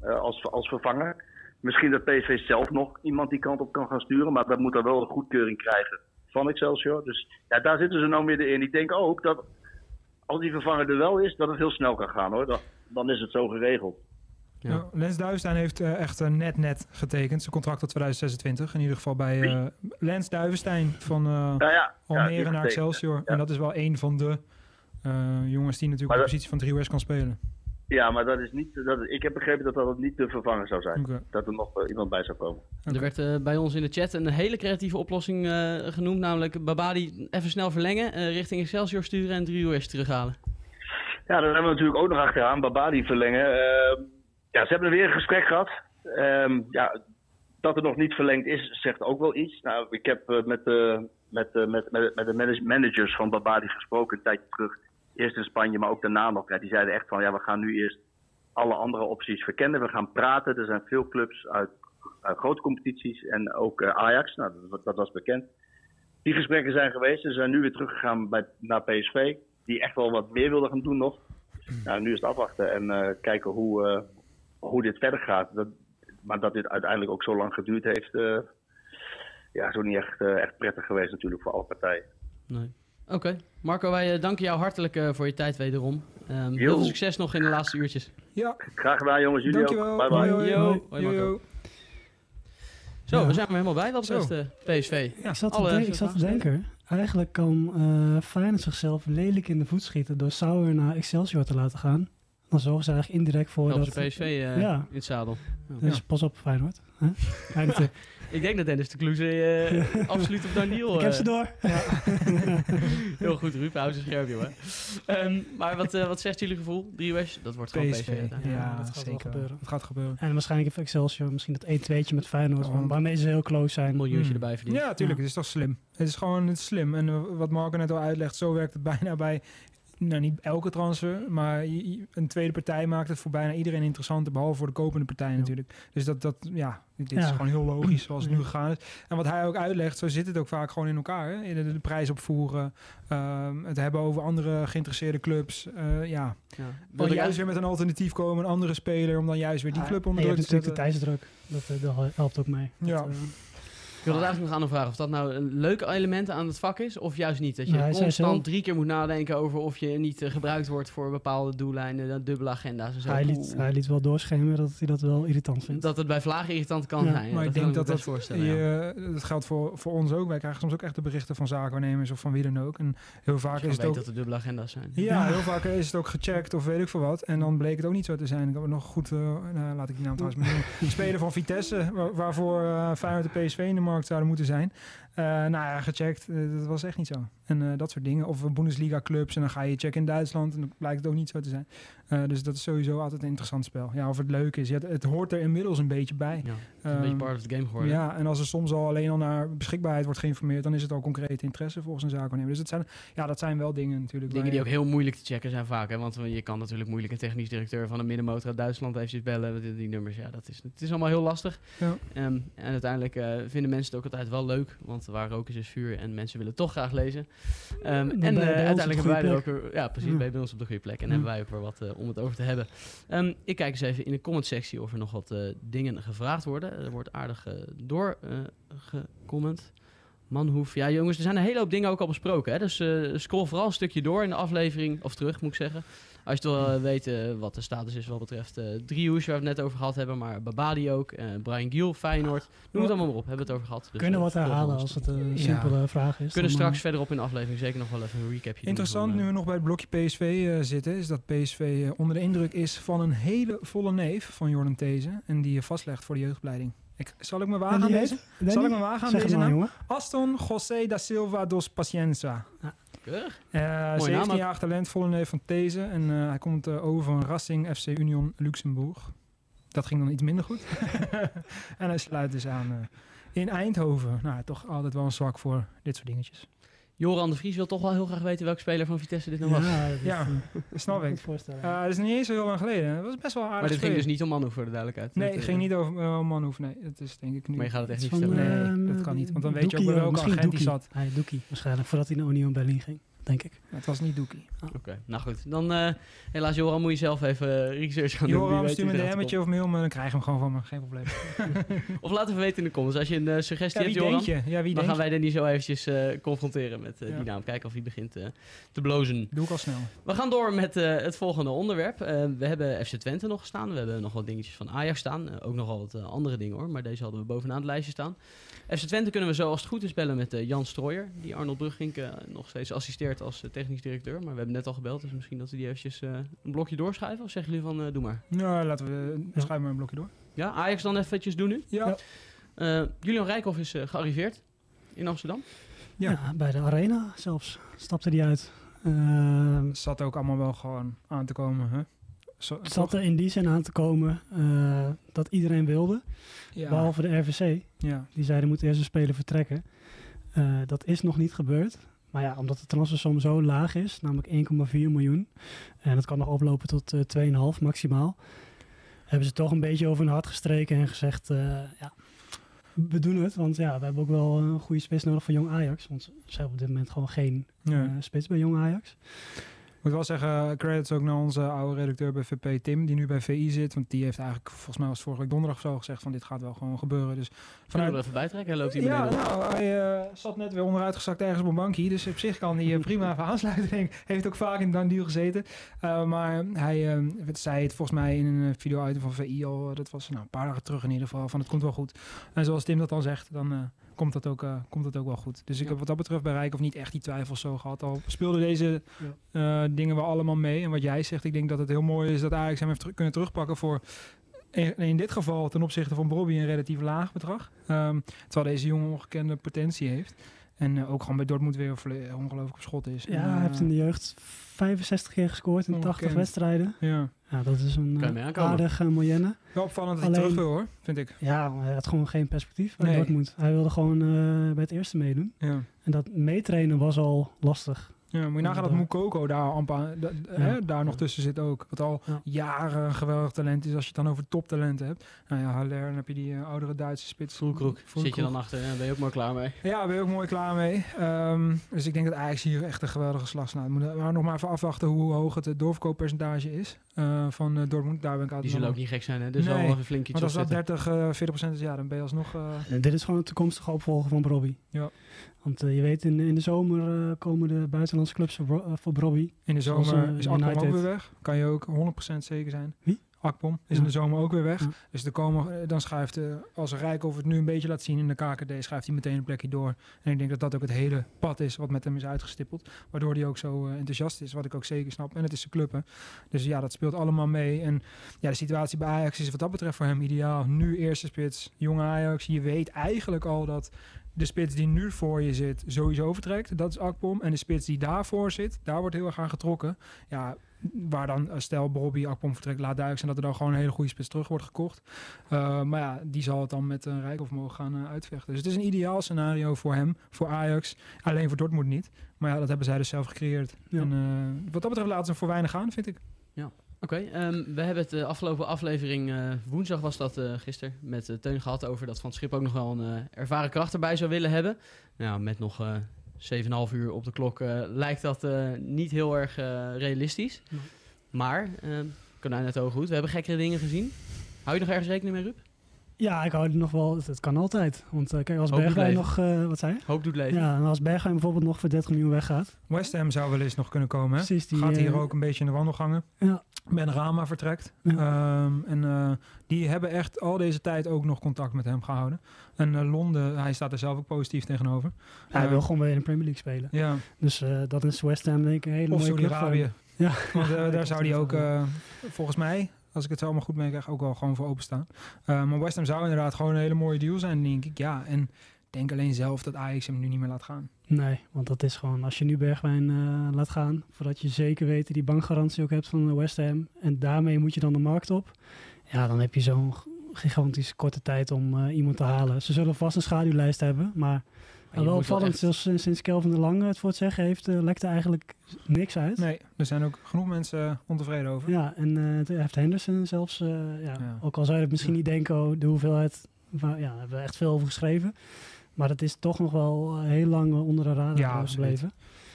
eh, als, als vervanger. Misschien dat PSV zelf nog iemand die kant op kan gaan sturen, maar dat moet dan wel een goedkeuring krijgen van Excelsior. Dus ja, daar zitten ze nou midden in. Ik denk ook dat als die vervanger er wel is, dat het heel snel kan gaan hoor. Dan, dan is het zo geregeld. Ja. Ja. Lens Duivenstein heeft eh, echt eh, net net getekend. Zijn contract tot 2026. In ieder geval bij eh, Lens Duivenstein van eh Nou ja, ja, Almere die naar. Excelsior. Ja. En dat is wel een van de eh, jongens die natuurlijk op de dat- positie van 3 kan spelen. Ja, maar dat is niet. Dat, ik heb begrepen dat dat niet de vervanger zou zijn. Dat er nog iemand bij zou komen. Er werd bij ons in de chat een hele creatieve oplossing eh, genoemd. Namelijk Babadi even snel verlengen, eh, richting Excelsior sturen en driehoes terughalen. Ja, daar hebben we natuurlijk ook nog achteraan. Babadi verlengen. Ja, ze hebben weer een gesprek gehad. Ehm, ja, dat er nog niet verlengd is, zegt ook wel iets. Nou, ik heb eh, met, de met, eh, met, met, met de manage- managers van Babadi gesproken een tijdje terug. Eerst in Spanje, maar ook daarna nog. Ja, die zeiden echt van, ja, we gaan nu eerst alle andere opties verkennen. We gaan praten. Er zijn veel clubs uit, uit grote competities en ook eh, Ajax. Nou, dat, dat was bekend. Die gesprekken zijn geweest. Ze zijn nu weer teruggegaan bij, naar PSV. Die echt wel wat meer wilden gaan doen nog. Nou, nu is het afwachten en kijken hoe, hoe dit verder gaat. Dat, maar dat dit uiteindelijk ook zo lang geduurd heeft, eh ja, zo niet echt, eh, echt prettig geweest natuurlijk voor alle partijen. Nee. Oké, Marco, wij eh, danken jou hartelijk eh, voor je tijd wederom. Ehm, heel veel succes nog in de laatste uurtjes. Ja, Graag gedaan jongens, jullie dankjewel. ook. Bye bye. Hoi, hoi. Yo. Hoi, Hoi, yo, Marco. yo. Zo, Ja. we zijn er helemaal bij wat betreft eh, PSV. Ik zat, te Alle denken, ik zat te denken, eigenlijk kan eh Feyenoord zichzelf lelijk in de voet schieten door Sauer naar Excelsior te laten gaan. Dan zorgen ze eigenlijk indirect voor dat... ze PSV eh, Ja. in het zadel. Dus pas op Feyenoord. Tip. Ik denk dat Dennis de Kloeze eh, absoluut op Daniel... Ik heb eh, ze door. Heel goed, Ruud. Hou ze scherp, joh. Ehm, maar wat, eh, wat zegt jullie gevoel? Driehoes? Dat wordt gewoon PSV. Ja, Ja, dat gaat zeker. gebeuren. Het gaat gebeuren. En waarschijnlijk heeft Excelsior misschien dat 1-2'tje met Feyenoord, Oh. waarmee ze heel close Een zijn. miljoentje Hmm. erbij verdienen. Ja, tuurlijk. Ja. Het is toch slim. Het is gewoon het is slim. En eh, wat Marco net al uitlegt, zo werkt het bijna bij... Nou, niet elke transfer, maar een tweede partij maakt het voor bijna iedereen interessanter, behalve voor de kopende partij natuurlijk. Dus dat, dat ja, dit is gewoon heel logisch zoals het nu gegaan is. En wat hij ook uitlegt, zo zit het ook vaak gewoon in elkaar. Hè? De, de prijs opvoeren, ehm, het hebben over andere geïnteresseerde clubs. eh, ja, Ja. ik juist weer met een alternatief komen, een andere speler, om dan juist weer die Ah, club onder druk te natuurlijk de zetten. tijdsdruk. Dat, eh, dat helpt ook mee. Ja. Dat, eh, Ik wil dat eigenlijk nog aan hem vragen of dat nou een leuk element aan het vak is of juist niet. Dat je Nou, constant drie keer moet nadenken over of je niet eh, gebruikt wordt voor bepaalde doelijnen, eh, dubbele agenda's en zo. Hij liet, hij liet wel doorschemeren dat hij dat wel irritant vindt. Dat het bij vlagen irritant kan Ja. zijn. maar ik denk dat dat, voorstellen. ja. je, dat geldt voor, voor ons ook. Wij krijgen soms ook echt de berichten van zaakwaarnemers of van wie dan ook. En heel vaak is het ook... dat er dubbele agenda's zijn. Ja, Ja. heel vaak is het ook gecheckt of weet ik veel wat. En dan bleek het ook niet zo te zijn. Ik heb nog goed, eh, nou, laat ik die naam trouwens maar noemen. Speler van Vitesse, waar- waarvoor eh Feyenoord de PSV in de markt zouden moeten zijn. Eh, nou ja, gecheckt, eh, dat was echt niet zo. En eh, dat soort dingen. Of Bundesliga clubs en dan ga je checken in Duitsland en dan blijkt het ook niet zo te zijn. Dus dat is sowieso altijd een interessant spel. Ja, of het leuk is. Ja, het, het hoort er inmiddels een beetje bij. Ja, het is een beetje Ehm, part of the game geworden. Ja, en als er soms al alleen al naar beschikbaarheid wordt geïnformeerd, dan is het al concrete interesse volgens een zaakwaarnemer. Dus dat zijn, ja, dat zijn wel dingen natuurlijk. Dingen die ook heel moeilijk te checken zijn vaak. Hè? Want je kan natuurlijk moeilijk een technisch directeur van een middenmotor uit Duitsland eventjes bellen. Die, die nummers, ja, dat is, het is allemaal heel lastig. Ja. Ehm, en uiteindelijk vinden mensen het ook altijd wel leuk. Want waar rook is, is vuur. En mensen willen toch graag lezen. Ehm, en eh, uiteindelijk hebben wij er ook... weer- Ja, precies. Ja. Bij ons op de goede plek. En Ja. hebben wij ook weer wat eh, om het over te hebben. Ehm, ik kijk eens even in de comment sectie of er nog wat eh, dingen gevraagd worden. Er wordt aardig eh door eh, gecomment. Manhoef. Ja, jongens, er zijn een hele hoop dingen ook al besproken. Hè? Dus scroll vooral een stukje door in de aflevering, of terug moet ik zeggen. Als je wil eh, weten wat de status is wat betreft eh Driehoes, waar we het net over gehad hebben, maar Babadi ook, eh, Brian Giel, Feyenoord, noem het allemaal maar op, hebben we het over gehad. Dus, kunnen eh, wat herhalen als het een Ja. simpele vraag is. kunnen straks verderop in de aflevering zeker nog wel even een recapje doen Interessant, van, nu we nog bij het blokje PSV eh, zitten, is dat PSV onder de indruk is van een hele volle neef van Jordan These. En die je vastlegt voor de jeugdopleiding. Ik, zal ik me en wagen aan deze? Zal ik me wagen aan deze naam? Aston José da Silva dos Pacienza. Keurig. Naam 17 ook. jaar talent, volle neef van These. En eh, hij komt eh, over van Racing FC Union Luxemburg. Dat ging dan iets minder goed. en hij sluit dus aan eh, in Eindhoven. Nou, toch altijd wel een zwak voor dit soort dingetjes. Joran de Vries wil toch wel heel graag weten welke speler van Vitesse dit nou was. Ja, dat is, Ja, eh, Snap kan me ik. voorstellen. Eh, dat is niet eens zo heel lang geleden. Dat was best wel aardig. maar dit ging dus niet om Manhoef voor de duidelijkheid. Nee, het eh, ging niet over uh, Manhoef. Nee, dat is denk ik nu. Maar je gaat het echt Het niet vertellen. Nee, eh, dat kan niet, want dan weet je ook bij welke agent die zat. Hij Doekie, waarschijnlijk, voordat hij naar Union Berlin ging, denk ik. Het was niet Doekie. Oké, nou goed. Dan eh, helaas Joran moet je zelf even eh, research gaan doen. Weet stuur me een DM'tje of mail me, dan krijg je hem gewoon van me. Geen probleem. Of laat even weten in de comments. Als je een eh, suggestie Ja, wie hebt, denk Joran, je? Ja, wie dan denk gaan je? wij Danny zo eventjes eh, confronteren met Ja. die naam. Kijken of hij begint te blozen. Doe ik al snel. We gaan door met eh, het volgende onderwerp. Eh, we hebben FC Twente nog staan. We hebben nog wat dingetjes van Ajax staan. Ook nogal wat andere dingen hoor. Maar deze hadden we bovenaan het lijstje staan. FC Twente kunnen we zo als het goed is bellen met eh, Jan Strooijer. Die Arnold Brugink nog steeds assisteert als eh, technisch directeur. Maar we hebben net al gebeld. Dus misschien dat we die eventjes eh, een blokje doorschuiven. Of zeggen jullie van eh, doe maar. Nou, laten we... Ja. Schrijf maar een blokje door. Ja, Ajax dan eventjes doen nu. Ja. Eh, Julian Rijkoff is eh, gearriveerd in Amsterdam. Ja. Ja. bij de Arena zelfs stapte hij uit. Ehm, Zat ook allemaal wel gewoon aan te komen. Hè? Zo, zat er in die zin aan te komen eh, dat iedereen wilde, ja. behalve de RVC. ja. Die zeiden moet eerst een speler vertrekken. Eh, dat is nog niet gebeurd. Maar ja, omdat de transfersom zo laag is, namelijk 1,4 miljoen. En dat kan nog oplopen tot eh 2,5 maximaal. Hebben ze toch een beetje over hun hart gestreken en gezegd, eh, ja, we doen het. Want ja, we hebben ook wel een goede spits nodig voor Jong Ajax. Want ze hebben op dit moment gewoon geen Ja. eh, spits bij Jong Ajax. Ik moet wel zeggen, credits ook naar onze oude redacteur bij VP, Tim, die nu bij VI zit. Want die heeft eigenlijk, volgens mij was het vorige week donderdag of zo, gezegd van dit gaat wel gewoon gebeuren. Dus Kunnen we vanuit, even bijtrekken? Hij loopt ja, nou, hij eh, zat net weer onderuit gezakt ergens op een bankje. Dus op zich kan hij eh, prima even aansluiten. Denk. Heeft ook vaak in Dan Deal gezeten. Uh, maar hij zei het volgens mij in een video-item van VI al. Dat was nou, een paar dagen terug in ieder geval. Van het komt wel goed. En zoals Tim dat dan zegt, dan komt, dat ook, uh, komt dat ook wel goed. Dus ik Ja. heb wat dat betreft bij Rijk of niet echt die twijfels zo gehad. Al speelden deze uh, dingen wel allemaal mee. En wat jij zegt, ik denk dat het heel mooi is dat Ajax hem heeft ter kunnen terugpakken voor in, in, dit geval ten opzichte van Bobby een relatief laag bedrag. Um, terwijl deze jongen ongekende potentie heeft. En uh, ook gewoon bij Dortmund weer ongelooflijk op schot is. Ja, en, hij heeft in de jeugd 65 keer gescoord in Ongekend. 80 wedstrijden. Ja. Ja, dat is een uh, aardige moyenne. Wel opvallend dat Alleen- hij terug wil hoor, vind ik. Ja, hij had gewoon geen perspectief bij Nee. Dortmund. Hij wilde gewoon uh, bij het eerste meedoen. Ja. En dat meetrainen was al lastig. Ja, moet je nagaan dat Ja. Mukoko daar, da- hè, daar nog tussen zit ook. Wat al Ja. jaren een geweldig talent is als je het dan over toptalenten hebt. Nou ja, Haller, dan heb je die uh, oudere Duitse spits. Vroekroek. Zit je dan achter en ben je ook maar klaar mee. Ja, ben je ook mooi klaar mee. Dus ik denk dat Ajax hier echt een geweldige slag slaat. Moet maar nog maar even afwachten hoe hoog het eh, doorverkooppercentage is. Eh, van eh, Dortmund. Daar ben ik Die altijd zullen ook niet gek zijn, hè? Dus Nee, wel een flink iets Want als dat opzetten. 30, eh 40 procent is, ja, dan ben je alsnog... eh, En dit is gewoon een toekomstige opvolger van Brobby. Ja. Want eh, je weet, in, in de zomer eh, komen de buitenlandse clubs voor, eh, voor Brobby. in de Zoals, zomer eh, is Akpom ook weer weg. Kan je ook 100% zeker zijn. Wie? Akpom is Ja. in de zomer ook weer weg. Ja. Dus er komen, eh, dan schrijft, eh, als Rijkoff het nu een beetje laat zien in de KKD, schrijft hij meteen een plekje door. En ik denk dat dat ook het hele pad is wat met hem is uitgestippeld. Waardoor hij ook zo eh, enthousiast is, wat ik ook zeker snap. En het is zijn club, hè. Dus ja, dat speelt allemaal mee. En ja, de situatie bij Ajax is wat dat betreft voor hem ideaal. Nu eerste spits, jonge Ajax. Je weet eigenlijk al dat de spits die nu voor je zit sowieso vertrekt. Dat is Akpom. En de spits die daarvoor zit, daar wordt heel erg aan getrokken. Ja, waar dan, eh, stel Bobby Akpom vertrekt, laat duidelijk zijn dat er dan gewoon een hele goede spits terug wordt gekocht. Uh, maar ja, die zal het dan met een Rijkoff mogen gaan uh, uitvechten. Dus het is een ideaal scenario voor hem, voor Ajax. Alleen voor Dortmund niet. Maar ja, dat hebben zij dus zelf gecreëerd. Ja. En uh, wat dat betreft laten ze voor weinig gaan, vind ik. Oké, ehm, we hebben het de afgelopen aflevering, eh, woensdag was dat uh, gisteren, met uh, Teun gehad over dat Van het Schip ook nog wel een ervaren kracht erbij zou willen hebben. Nou, met nog 7,5 uur op de klok lijkt dat niet heel erg realistisch. Nee. Maar, ehm, konijn uit ogen goed, we hebben gekkere dingen gezien. Hou je nog ergens rekening mee, Rup? Ja, ik hou er nog wel. Het, het kan altijd. Want uh, kijk, als Hoop Bergwijn nog. Uh, wat zei je? Hoop doet leven. Ja, en als Bergwijn bijvoorbeeld nog voor 30 miljoen weggaat. West Ham zou wel eens nog kunnen komen. Hè? Precies, die, Gaat hier eh, ook een beetje in de wandelgangen. Ja. Ben Rama vertrekt. Ja. Um, en uh, die hebben echt al deze tijd ook nog contact met hem gehouden. En uh, Londen, hij staat er zelf ook positief tegenover. hij wil gewoon weer in de Premier League spelen. Ja. Dus uh, dat is West Ham denk ik een hele of mooie club voor Saudi-Arabië. Ja. Want uh, daar zou hij ook, uh, volgens mij, als ik het allemaal goed meekrijg, ook wel gewoon voor openstaan. Uh, maar West Ham zou inderdaad gewoon een hele mooie deal zijn, denk ik. Ja, en denk alleen zelf dat Ajax hem nu niet meer laat gaan. Nee, want dat is gewoon, als je nu Bergwijn uh, laat gaan, voordat je zeker weet die bankgarantie ook hebt van West Ham, en daarmee moet je dan de markt op, ja, dan heb je zo'n gigantisch korte tijd om iemand te halen. Ze zullen vast een schaduwlijst hebben, maar Maar wel moet wel opvallend, echt- sinds, sinds Kelvin de Lange het voor het zeggen heeft, uh, lekt er eigenlijk niks uit. Nee, er zijn ook genoeg mensen ontevreden over. Ja, en uh, het heeft Henderson zelfs, ja, Ja. ook al zou je het misschien niet denken, oh, de hoeveelheid, ja, daar hebben we echt veel over geschreven. Maar het is toch nog wel heel lang onder de radar Ja, gebleven.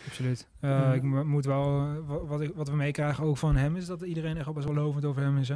Absoluut. Uh, Ja. Ik mo- moet wel, wa- wat, ik, wat we meekrijgen ook van hem, is dat iedereen echt wel best wel lovend over hem is. Hè?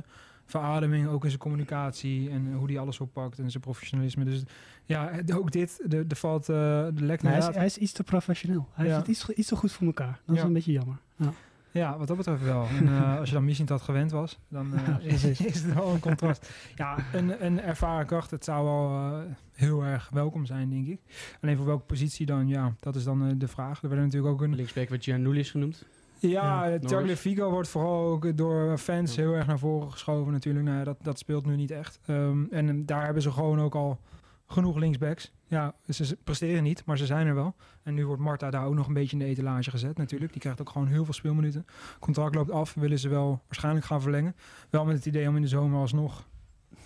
Verademing, ook in zijn communicatie en hoe hij alles oppakt en zijn professionalisme. Dus ja, ook dit, de, de valt, uh, de lekt Maar hij, is, hij is iets te professioneel. Hij Ja. heeft het iets, iets te goed voor elkaar. Dat is een beetje jammer. Ja. Ja, wat dat betreft wel. En uh, als je dan misschien dat gewend was, dan uh, Ja, is, is het wel een contrast. Ja, een, een ervaren kracht, het zou wel uh, heel erg welkom zijn, denk ik. Alleen voor welke positie dan, ja, dat is dan uh, de vraag. Er werden natuurlijk ook een... Linksback werd Giannoulis genoemd. Ja, Ja, Tagliafico wordt vooral ook door fans heel erg naar voren geschoven natuurlijk. Nou, dat, dat speelt nu niet echt. Um, en um, daar hebben ze gewoon ook al genoeg linksbacks. Ja, ze ze presteren niet, maar ze zijn er wel. En nu wordt Marta daar ook nog een beetje in de etalage gezet natuurlijk. Die krijgt ook gewoon heel veel speelminuten. Contract loopt af, willen ze wel waarschijnlijk gaan verlengen. Wel met het idee om in de zomer alsnog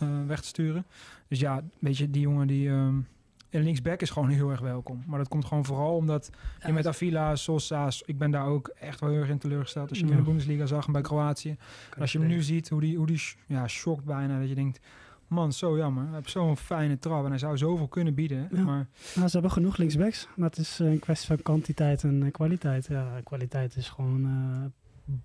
uh, weg te sturen. Dus ja, weet je, die jongen die... Um, en linksback is gewoon heel erg welkom. Maar dat komt gewoon vooral omdat je met Avila, Sosa, ik ben daar ook echt wel heel erg in teleurgesteld. Als je hem in de Bundesliga zag en bij Kroatië. Als je hem nu ziet, hoe die, hoe die ja, shockt bijna. Dat je denkt, man, zo jammer. Hij heeft zo'n fijne trap en hij zou zoveel kunnen bieden. Ja. Maar Nou, ze hebben genoeg linksbacks, maar het is eh, een kwestie van kwantiteit en uh, kwaliteit. Ja, kwaliteit is gewoon uh,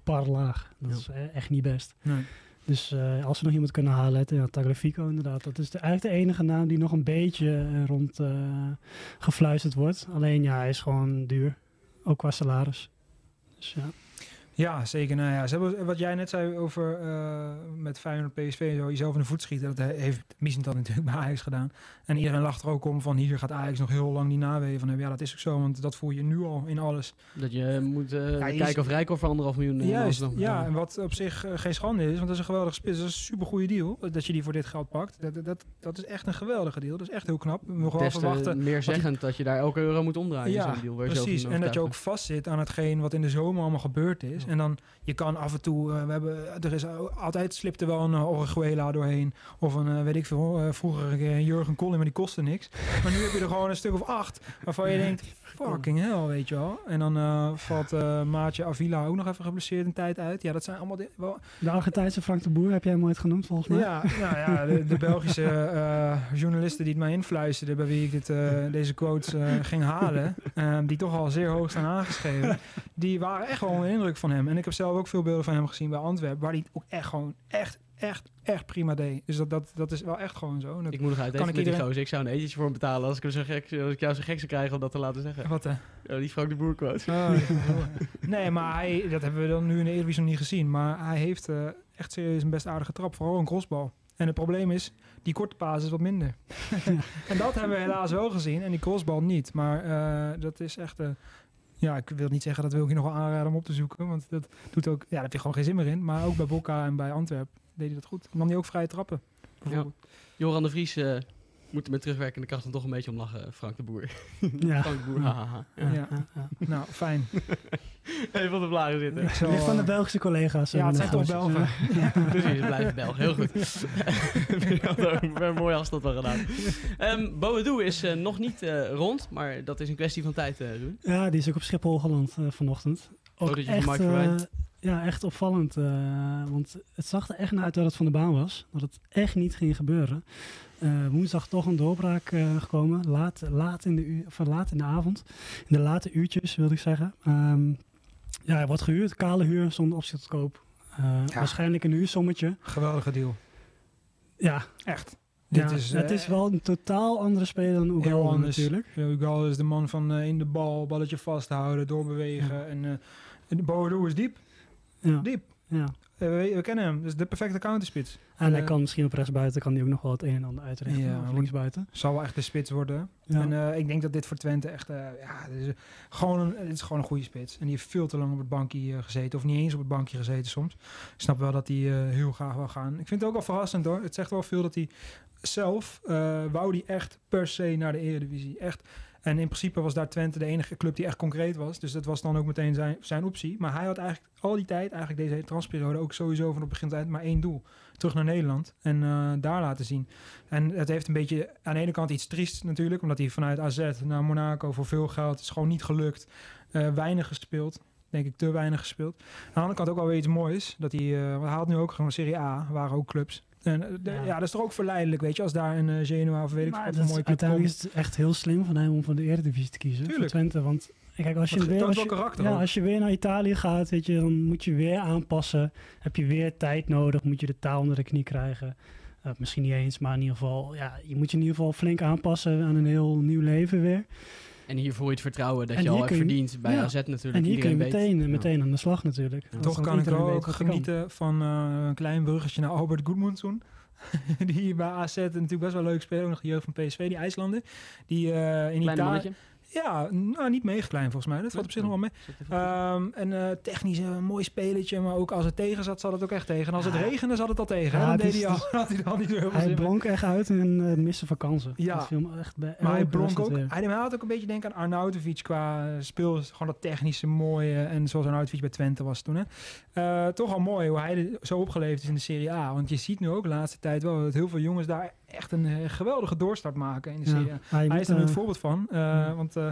bar laag. Dat Ja. is eh, echt niet best. nee. Dus uh, als we nog iemand kunnen halen, ja, Tagliafico inderdaad. Dat is de, eigenlijk de enige naam die nog een beetje uh, rond uh, gefluisterd wordt. Alleen ja, hij is gewoon duur. Ook qua salaris. Dus ja. Ja, zeker. Nou ja, ze hebben, wat jij net zei over uh, met Feyenoord PSV, zo jezelf in de voet schieten, dat heeft Missentat natuurlijk bij Ajax gedaan. En iedereen lacht er ook om van hier gaat Ajax nog heel lang die naweeën van hebben. Ja, dat is ook zo, want dat voel je nu al in alles. Dat je moet uh, Ja, kijken is- of Rijkoff voor anderhalf miljoen... uh, Juist, ja, en wat op zich uh, geen schande is, want dat is een geweldige spits. Dat is een super goede deal, dat je die voor dit geld pakt. Dat, dat, dat is echt een geweldige deal, dat is echt heel knap. We mogen wel verwachten. meer zeggend dat je daar elke euro moet omdraaien. Ja, deal, Precies, en dat je ook vastzit aan hetgeen wat in de zomer allemaal gebeurd is. En dan, je kan af en toe, uh, we hebben, er is altijd slipt er wel een uh, Orihuela doorheen. Of een, uh, weet ik veel, vroeger een Jurgen Collin, maar die kostte niks. Maar nu heb je er gewoon een stuk of acht, waarvan je denkt, fucking hell, weet je wel. En dan uh, valt uh, Maatje Avila ook nog even geblesseerd een tijd uit. Ja, dat zijn allemaal... di- Wel, De Argentijnse Frank de Boer heb jij hem ooit genoemd volgens mij. ja, nou ja, de, de Belgische uh, journalisten die het mij influisterden, bij wie ik dit, deze quotes ging halen, die toch al zeer hoog staan aangeschreven, die waren echt wel onder de indruk van hem. En ik heb zelf ook veel beelden van hem gezien bij Antwerpen, waar hij ook echt gewoon echt, echt, echt prima deed. Dus dat, dat, dat is wel echt gewoon zo. Dat- Ik moet nog uit Kan eten ik iedereen- gozer. Ik zou een etentje voor hem betalen als ik, hem zo gek, als ik jou zo gek zou krijgen om dat te laten zeggen. Wat? Ja, die Frank de Boer quote. Oh, nee, maar hij, dat hebben we dan nu in de Eredivisie nog niet gezien. Maar hij heeft eh, echt serieus een best aardige trap. Vooral een crossbal. En het probleem is, die korte paas is wat minder. en dat hebben we helaas wel gezien. En die crossbal niet. Maar eh, dat is echt... eh, ja, ik wil niet zeggen dat wil ik je nog wel aanraden om op te zoeken. Want dat doet ook... Ja, daar heb je gewoon geen zin meer in. Maar ook bij Bocca en bij Antwerpen deed hij dat goed. Nam hij ook vrije trappen. bijvoorbeeld. Joran de Vries eh, moet er met terugwerkende kracht dan toch een beetje om lachen. Frank de Boer. Ja. Frank de Boer. Ja. Ja, Ja. ja, ja. Nou, fijn. Even op de blagen zitten. Ik zal, Ligt van de eh, Belgische collega's. Ja, eh, het zijn toch. Belgen. Ja. Precies, het blijft Belg. Heel goed. Ook een mooie afstand wel gedaan. Um, Boadu is eh, nog niet eh, rond, maar dat is een kwestie van tijd, eh Ruud. Ja, die is ook op Schiphol geland eh, vanochtend. Ook van echt, eh. Ja, echt opvallend. eh, want het zag er echt naar uit dat het van de baan was. Dat het echt niet ging gebeuren. Eh, woensdag toch een doorbraak eh, gekomen. Laat, laat, in de u- of laat in de avond. In de late uurtjes, wilde ik zeggen. Ehm, ja, hij wordt gehuurd. Kale huur zonder optie tot koop. Eh, Waarschijnlijk een huursommetje. Geweldige deal. Ja, Echt. ja Dit is, het is wel een totaal andere speler dan anders. natuurlijk. Ja, Ugal is de man van in de bal, balletje vasthouden, doorbewegen. En, eh en de Boadu is diep. Ja, Diep. ja. Eh, we, we kennen hem. Is de perfecte counterspits. En hij Eh, kan misschien op rechtsbuiten kan hij ook nog wel het een en ander uitrichten. Ja, of linksbuiten. Zal wel echt de spits worden. Ja. En eh, ik denk dat dit voor Twente echt... eh, ja, dit is, gewoon een, het is gewoon een goede spits. En die heeft veel te lang op het bankje gezeten. Of niet eens op het bankje gezeten soms. Ik snap wel dat hij heel graag wil gaan. Ik vind het ook wel verrassend hoor. Het zegt wel veel dat hij zelf... wou die echt per se naar de Eredivisie. Echt. En in principe was daar Twente de enige club die echt concreet was. Dus dat was dan ook meteen zijn, zijn optie. Maar hij had eigenlijk al die tijd, eigenlijk deze transperiode... ook sowieso van het begin eind maar één doel. Terug naar Nederland. En eh, daar laten zien. En het heeft een beetje aan de ene kant iets triest natuurlijk, omdat hij vanuit AZ naar Monaco voor veel geld is gewoon niet gelukt. Eh, weinig gespeeld. Denk ik te weinig gespeeld. Aan de andere kant ook wel weer iets moois. Dat hij, hij haalt nu ook gewoon Serie A, waren ook clubs. En eh, de- ja. Ja. dat is toch ook verleidelijk, weet je, als daar een eh, Genoa of weet ik wat een mooie club uiteindelijk is het echt heel slim van hem om voor de Eredivisie te kiezen. Tuurlijk. Voor Twente, want kijk, als je, weer, als, je, ja, als je weer naar Italië gaat, weet je, dan moet je weer aanpassen. Heb je weer tijd nodig, moet je de taal onder de knie krijgen. Eh, misschien niet eens, maar in ieder geval, ja, je moet je in ieder geval flink aanpassen aan een heel nieuw leven weer. En hier voel je het vertrouwen dat En je al hebt je- verdiend bij ja. AZ natuurlijk. En hier kun je weet- meteen, Ja. meteen aan de slag natuurlijk. Toch kan ik weet ook kan. genieten van eh, een klein bruggetje naar Albert Goedmundsson. die hier bij AZ natuurlijk best wel leuk speler. Ook nog de jeugd van PSV, die IJslander. Die eh, in Italië... Ja, nou niet mega klein volgens mij. Dat valt op zich nog wel mee. Ehm, en eh, technisch een mooi spelletje, maar ook als het tegen zat, zat het ook echt tegen. En als het regende, zat het al tegen. Ja? Dan deed hij al, had hij dan niet heel veel Hij blonk echt uit in het missen van kansen. Ja. Dat viel me echt bij Maar hij blonk ook. Hij, had ook een beetje denken aan Arnautovic qua eh, speel. Gewoon dat technische mooie. En zoals Arnautovic bij Twente was toen. Hè. Eh, toch al mooi hoe hij zo opgeleefd is in de Serie A. Want je ziet nu ook de laatste tijd wel dat heel veel jongens daar echt een eh, geweldige doorstart maken in de Serie. Ja, hij is er nu het eh, voorbeeld van. eh, ja. Want eh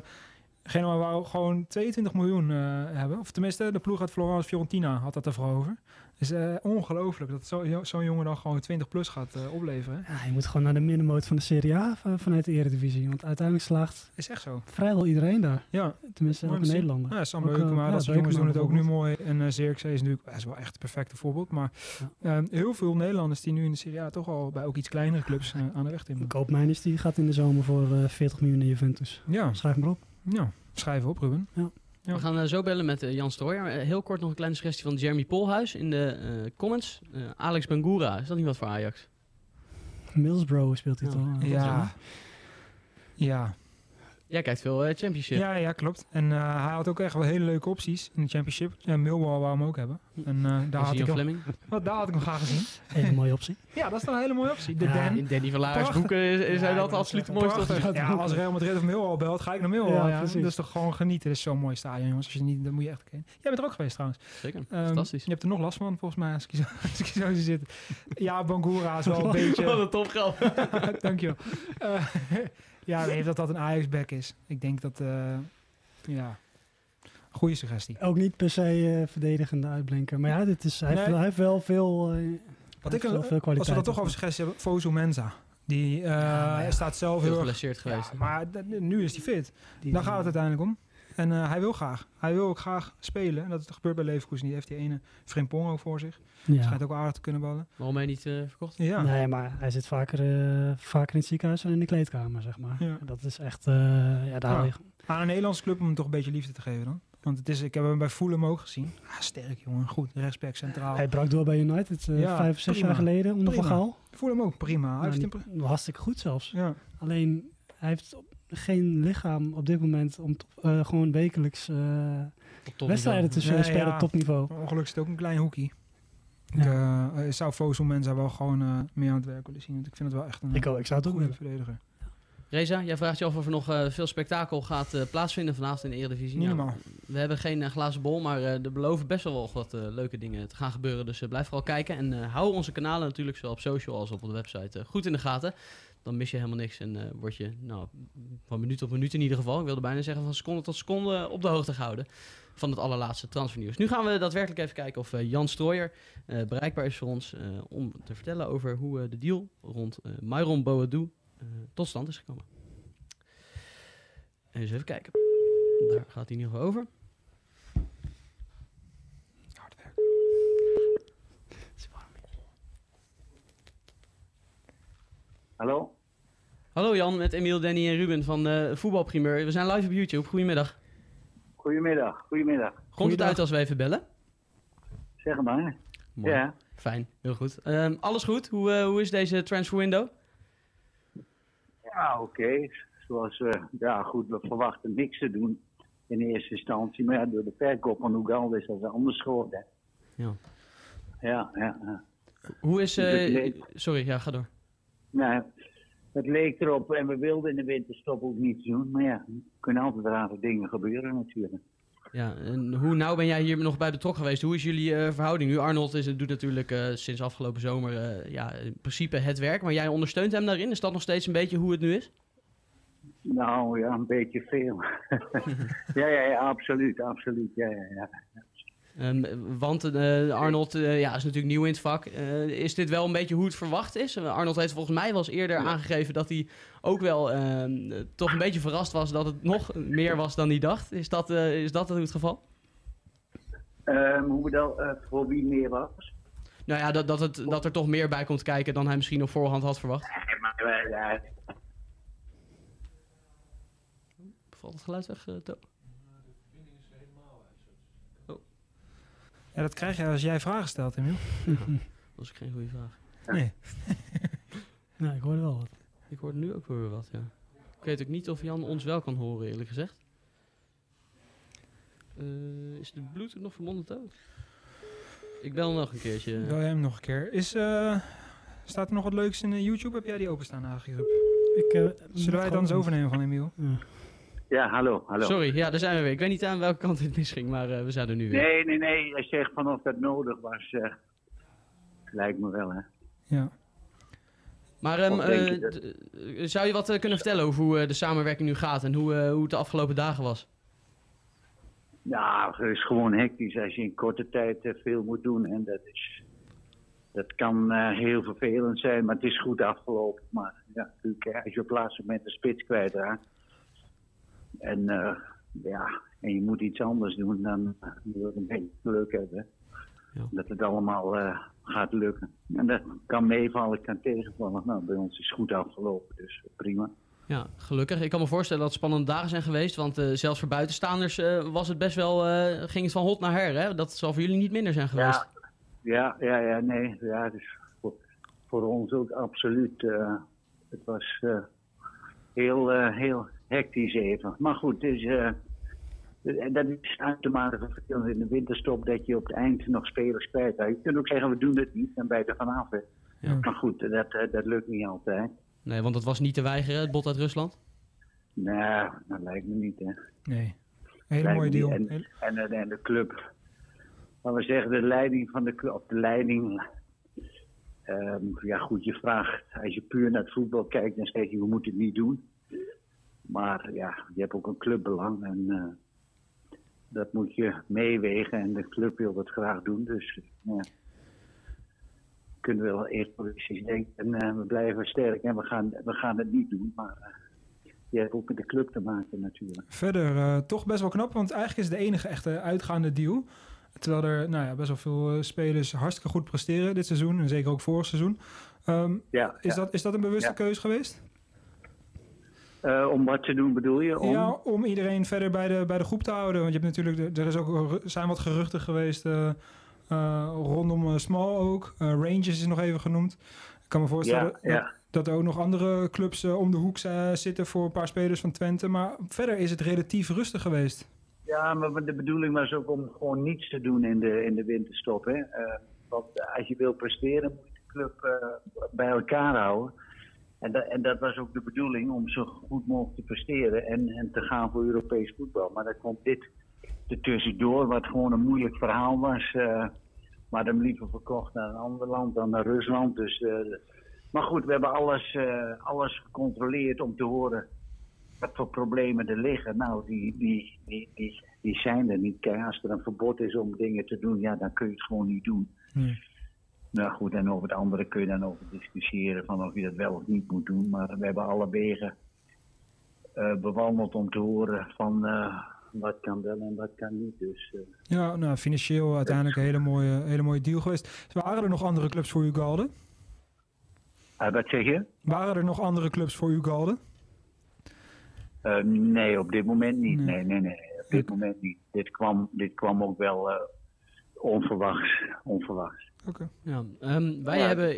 Genoa wou gewoon 22 miljoen hebben. Of tenminste, de ploeg uit Florence Fiorentina had dat ervoor over. Dus eh, ongelooflijk dat zo- zo'n jongen dan gewoon 20 plus gaat eh, opleveren. Ja, je moet gewoon naar de middenmoot van de Serie A v- vanuit de Eredivisie. Want uiteindelijk slaagt Is echt zo. vrijwel iedereen daar. Ja, Tenminste, ook. Nederlander. ja Sam eh, Beukema, ja, dat soort jongens doen het ook nu mooi. En uh, Zirkzee is natuurlijk hij is wel echt het perfecte voorbeeld. Maar eh, heel veel Nederlanders die nu in de Serie A toch al bij ook iets kleinere clubs eh, aan de weg timmeren. Koopmeiners die gaat in de zomer voor eh, 40 miljoen naar Juventus. Ja, Schrijf maar op. ja, schrijf op Ruben. Ja. We gaan eh, zo bellen met eh, Jan Strooijer. Eh, heel kort nog een kleine suggestie van Jeremy Polhuis in de eh, comments. Eh, Alex Bangura, is dat niet wat voor Ajax? Middlesbrough speelt hij toch? Ja. Ja. Jij kijkt veel eh, Championship. Ja, ja, klopt. En eh, hij had ook echt wel hele leuke opties in de Championship. Ja, Millwall wou hem ook hebben. En eh, daar, had ik hem, wat, daar had ik hem graag gezien. Hele mooie optie. Ja, dat is dan een hele mooie optie. De Ja, Dan. In Danny van Laars boeken is, is hij dat absoluut is mooiste. Ja, als Real Madrid of Millwall belt, ga ik naar Millwall. Ja, Ja, precies. Dat is toch gewoon genieten. Dat is zo'n mooi stadion, jongens. Als je niet, dat moet je echt kennen. Jij bent er ook geweest trouwens. Zeker, Ehm, fantastisch. Je hebt er nog last van, volgens mij, als ik, zo, als ik zo zie zitten. Ja, Bangura is wel een beetje... Wat een topgrap. Dankjewel. Ja, weet dat dat een Ajax-back is. Ik denk dat... eh, ja, goede suggestie. Ook niet per se eh, verdedigende uitblinker. Maar ja, dit is, hij, heeft, Nee. hij heeft wel veel, eh, Wat ik, heeft wel veel als we kwaliteit. dat toch over suggestie hebben, Fosu Mensa. Die eh, ja. staat zelf heel erg... geblesseerd geweest. Ja, maar nu is hij fit. Die- Daar gaat het uiteindelijk om. En eh, hij wil graag. Hij wil ook graag spelen. En dat is gebeurd bij Leverkusen. Die heeft die ene Frimpong ook voor zich. Ja. Schijnt ook aardig te kunnen ballen. Waarom hij niet eh, verkocht? Ja. Nee, maar hij zit vaker, eh, vaker in het ziekenhuis dan in de kleedkamer, zeg maar. Ja. Dat is echt, eh, ja, daar Ja. Aan een Nederlandse club om hem toch een beetje liefde te geven dan. Want het is, ik heb hem bij Fulham ook gezien. Ah, sterk jongen. Goed. Rechtsback centraal. Hij brak door bij United eh, Ja, vijf of zes prima. jaar geleden onder Van Prima. Gaal. Fulham ook prima. Hij Nou, heeft een pre- hartstikke goed zelfs. ja. Alleen, hij heeft op- geen lichaam op dit moment om eh, gewoon wekelijks eh, wedstrijden te Nee, spelen ja. op topniveau. Ongelukkig is het ook een klein hoekje. Ik eh, zou Fosu Mensa wel gewoon eh, meer aan het werk willen zien. Want ik vind het wel echt een Ik, ook, ik zou het ook goede willen. verdediger. Reza, jij vraagt je af of er nog eh, veel spektakel gaat plaatsvinden vanavond in de Eredivisie. Niet Nou, we hebben geen glazen bol, maar eh, er beloven best wel wat eh, leuke dingen te gaan gebeuren. Dus blijf vooral kijken. En eh, hou onze kanalen natuurlijk zowel op social als op de website goed in de gaten. Dan mis je helemaal niks en eh, word je nou, van minuut tot minuut in ieder geval. Ik wilde bijna zeggen van seconde tot seconde op de hoogte gehouden van het allerlaatste transfernieuws. Nu gaan we daadwerkelijk even kijken of eh, Jan Strooijer eh, bereikbaar is voor ons eh, om te vertellen over hoe de deal rond eh Myron Boadou eh, tot stand is gekomen. Eens even kijken. Daar gaat hij in ieder geval over. Hard werk. Hallo? Hallo Jan, met Emiel, Danny en Ruben van eh Voetbalprimeur. We zijn live op YouTube. Goedemiddag. Goedemiddag, goedemiddag. Komt het uit als we even bellen? Zeg maar. Mooi. Ja. Fijn, heel goed. Ehm, alles goed? Hoe, eh, hoe is deze transfer window? Ja, oké. Zoals we, ja goed, we verwachten niks te doen in eerste instantie. Maar ja, door de verkoop van Oegalde is dat anders geworden. Ja. Ja, ja, ja. Hoe is... eh, het sorry, ja, ga door. Nou, het leek erop en we wilden in de winterstop ook niets doen. Maar ja, er kunnen altijd rare dingen gebeuren natuurlijk. Ja, en hoe nauw ben jij hier nog bij betrokken geweest? Hoe is jullie eh, verhouding nu? Arnold is, doet natuurlijk eh, sinds afgelopen zomer eh, ja, in principe het werk. Maar jij ondersteunt hem daarin. Is dat nog steeds een beetje hoe het nu is? Nou ja, een beetje veel. ja, ja, ja, absoluut, absoluut. Ja, ja, ja. Ehm, want eh, Arnold eh, ja, is natuurlijk nieuw in het vak. Eh, is dit wel een beetje hoe het verwacht is? Arnold heeft volgens mij wel eens eerder aangegeven dat hij ook wel ehm, eh, toch een beetje verrast was dat het nog meer was dan hij dacht. Is dat, is dat het geval? Ehm, hoe eh, voor wie meer was? Nou ja, dat, dat, het, dat er toch meer bij komt kijken dan hij misschien op voorhand had verwacht. Nee, maar Valt het geluid weg, uh, Ja, dat krijg je als jij vragen stelt, Emiel. Dat was geen goede vraag. Nee. Ja, ik hoorde wel wat. Ik hoorde nu ook weer wat, ja. Ik weet ook niet of Jan ons wel kan horen, eerlijk gezegd. Eh, is de Bluetooth nog verbonden ook? Ik bel nog een keertje. Wil jij hem nog een keer? Is, eh, staat er nog wat leuks in eh, YouTube? Heb jij die openstaan eigenlijk? Ik, eh, Zullen wij het dan eens overnemen van Emiel? Ja. Ja, hallo, hallo. Sorry, ja, daar zijn we weer. Ik weet niet aan welke kant dit misging, maar eh, we zijn er nu weer. Nee, nee, nee. Hij zegt van of dat nodig was. lijkt me wel, hè. Ja. Maar ehm, eh, je dat- d- eh, zou je wat kunnen vertellen over hoe de samenwerking nu gaat en hoe, hoe het de afgelopen dagen was? Ja, het is gewoon hectisch als je in korte tijd veel moet doen. En dat, is, dat kan eh, heel vervelend zijn, maar het is goed afgelopen. Maar ja, natuurlijk, als je op het laatste moment de spits kwijtraakt. En, eh, ja, en je moet iets anders doen, dan moet een beetje geluk hebben. Ja. Dat het allemaal eh, gaat lukken. En dat kan meevallen, kan tegenvallen. Nou, bij ons is het goed afgelopen, dus prima. Ja, gelukkig. Ik kan me voorstellen dat het spannende dagen zijn geweest, want eh, zelfs voor buitenstaanders eh, was het best wel, ging het van hot naar her. Hè? Dat zal voor jullie niet minder zijn geweest. Ja, ja, ja, ja nee. Ja, dus voor, voor ons ook absoluut. het was heel, heel hectisch even. Maar goed, dus, eh, dat is uitermate vervelend in de winterstop dat je op het eind nog spelers kwijt. Je kunt ook zeggen, we doen het niet en bij er vanaf. Ja. Maar goed, dat, eh, dat lukt niet altijd. Nee, want het was niet te weigeren, het bod uit Rusland. Nee, dat lijkt me niet, hè. Nee. Hele mooie deal. En, en, en, en de club. Laten we zeggen, de leiding van de club. Of de leiding. ehm, ja, goed, je vraagt. Als je puur naar het voetbal kijkt, dan zeg je: we moeten het niet doen. Maar ja, je hebt ook een clubbelang. En eh, dat moet je meewegen. En de club wil dat graag doen. Dus ja. Kunnen we wel eerst politisch denken. En eh, we blijven sterk en we gaan, we gaan het niet doen. Maar eh, je hebt ook met de club te maken natuurlijk. Verder eh, toch best wel knap, want eigenlijk is het de enige echte uitgaande deal. Terwijl er nou ja, best wel veel eh, spelers hartstikke goed presteren dit seizoen. En zeker ook vorig seizoen. Ehm, Ja, is, ja. Dat, is dat een bewuste Ja. keus geweest? Eh, om wat te doen bedoel je? Om... Ja, om iedereen verder bij de, bij de groep te houden. Want je hebt natuurlijk, er is ook, zijn wat geruchten geweest eh, eh, rondom Small ook. Rangers is nog even genoemd. Ik kan me voorstellen Ja, ja. Dat, dat er ook nog andere clubs om de hoek zitten voor een paar spelers van Twente. Maar verder is het relatief rustig geweest. Ja, maar de bedoeling was ook om gewoon niets te doen in de, in de winterstop. Hè? Want als je wil presteren, moet je de club bij elkaar houden. En, en dat was ook de bedoeling om zo goed mogelijk te presteren en, en te gaan voor Europees voetbal. Maar dan komt dit er tussendoor, wat gewoon een moeilijk verhaal was. eh maar hem liever verkocht naar een ander land dan naar Rusland. Dus, eh, maar goed, we hebben alles, eh, alles gecontroleerd om te horen wat voor problemen er liggen. Nou, die, die, die, die, zijn er niet. Kijk, als er een verbod is om dingen te doen, ja, dan kun je het gewoon niet doen. Nou goed, en over het andere kun je dan over discussiëren van of je dat wel of niet moet doen. Maar we hebben alle wegen eh, bewandeld om te horen van eh, wat kan wel en wat kan niet. Dus eh, Ja, nou, financieel uiteindelijk een hele mooie, hele mooie deal geweest. Waren er nog andere clubs voor Ugalde? wat zeg je? Waren er nog andere clubs voor Ugalde? Nee, op dit moment niet. Nee. Nee, nee, nee. Op dit moment niet. Dit kwam, dit kwam ook wel onverwachts. onverwachts. Oké. Ja, ehm, wij, Ja, hebben,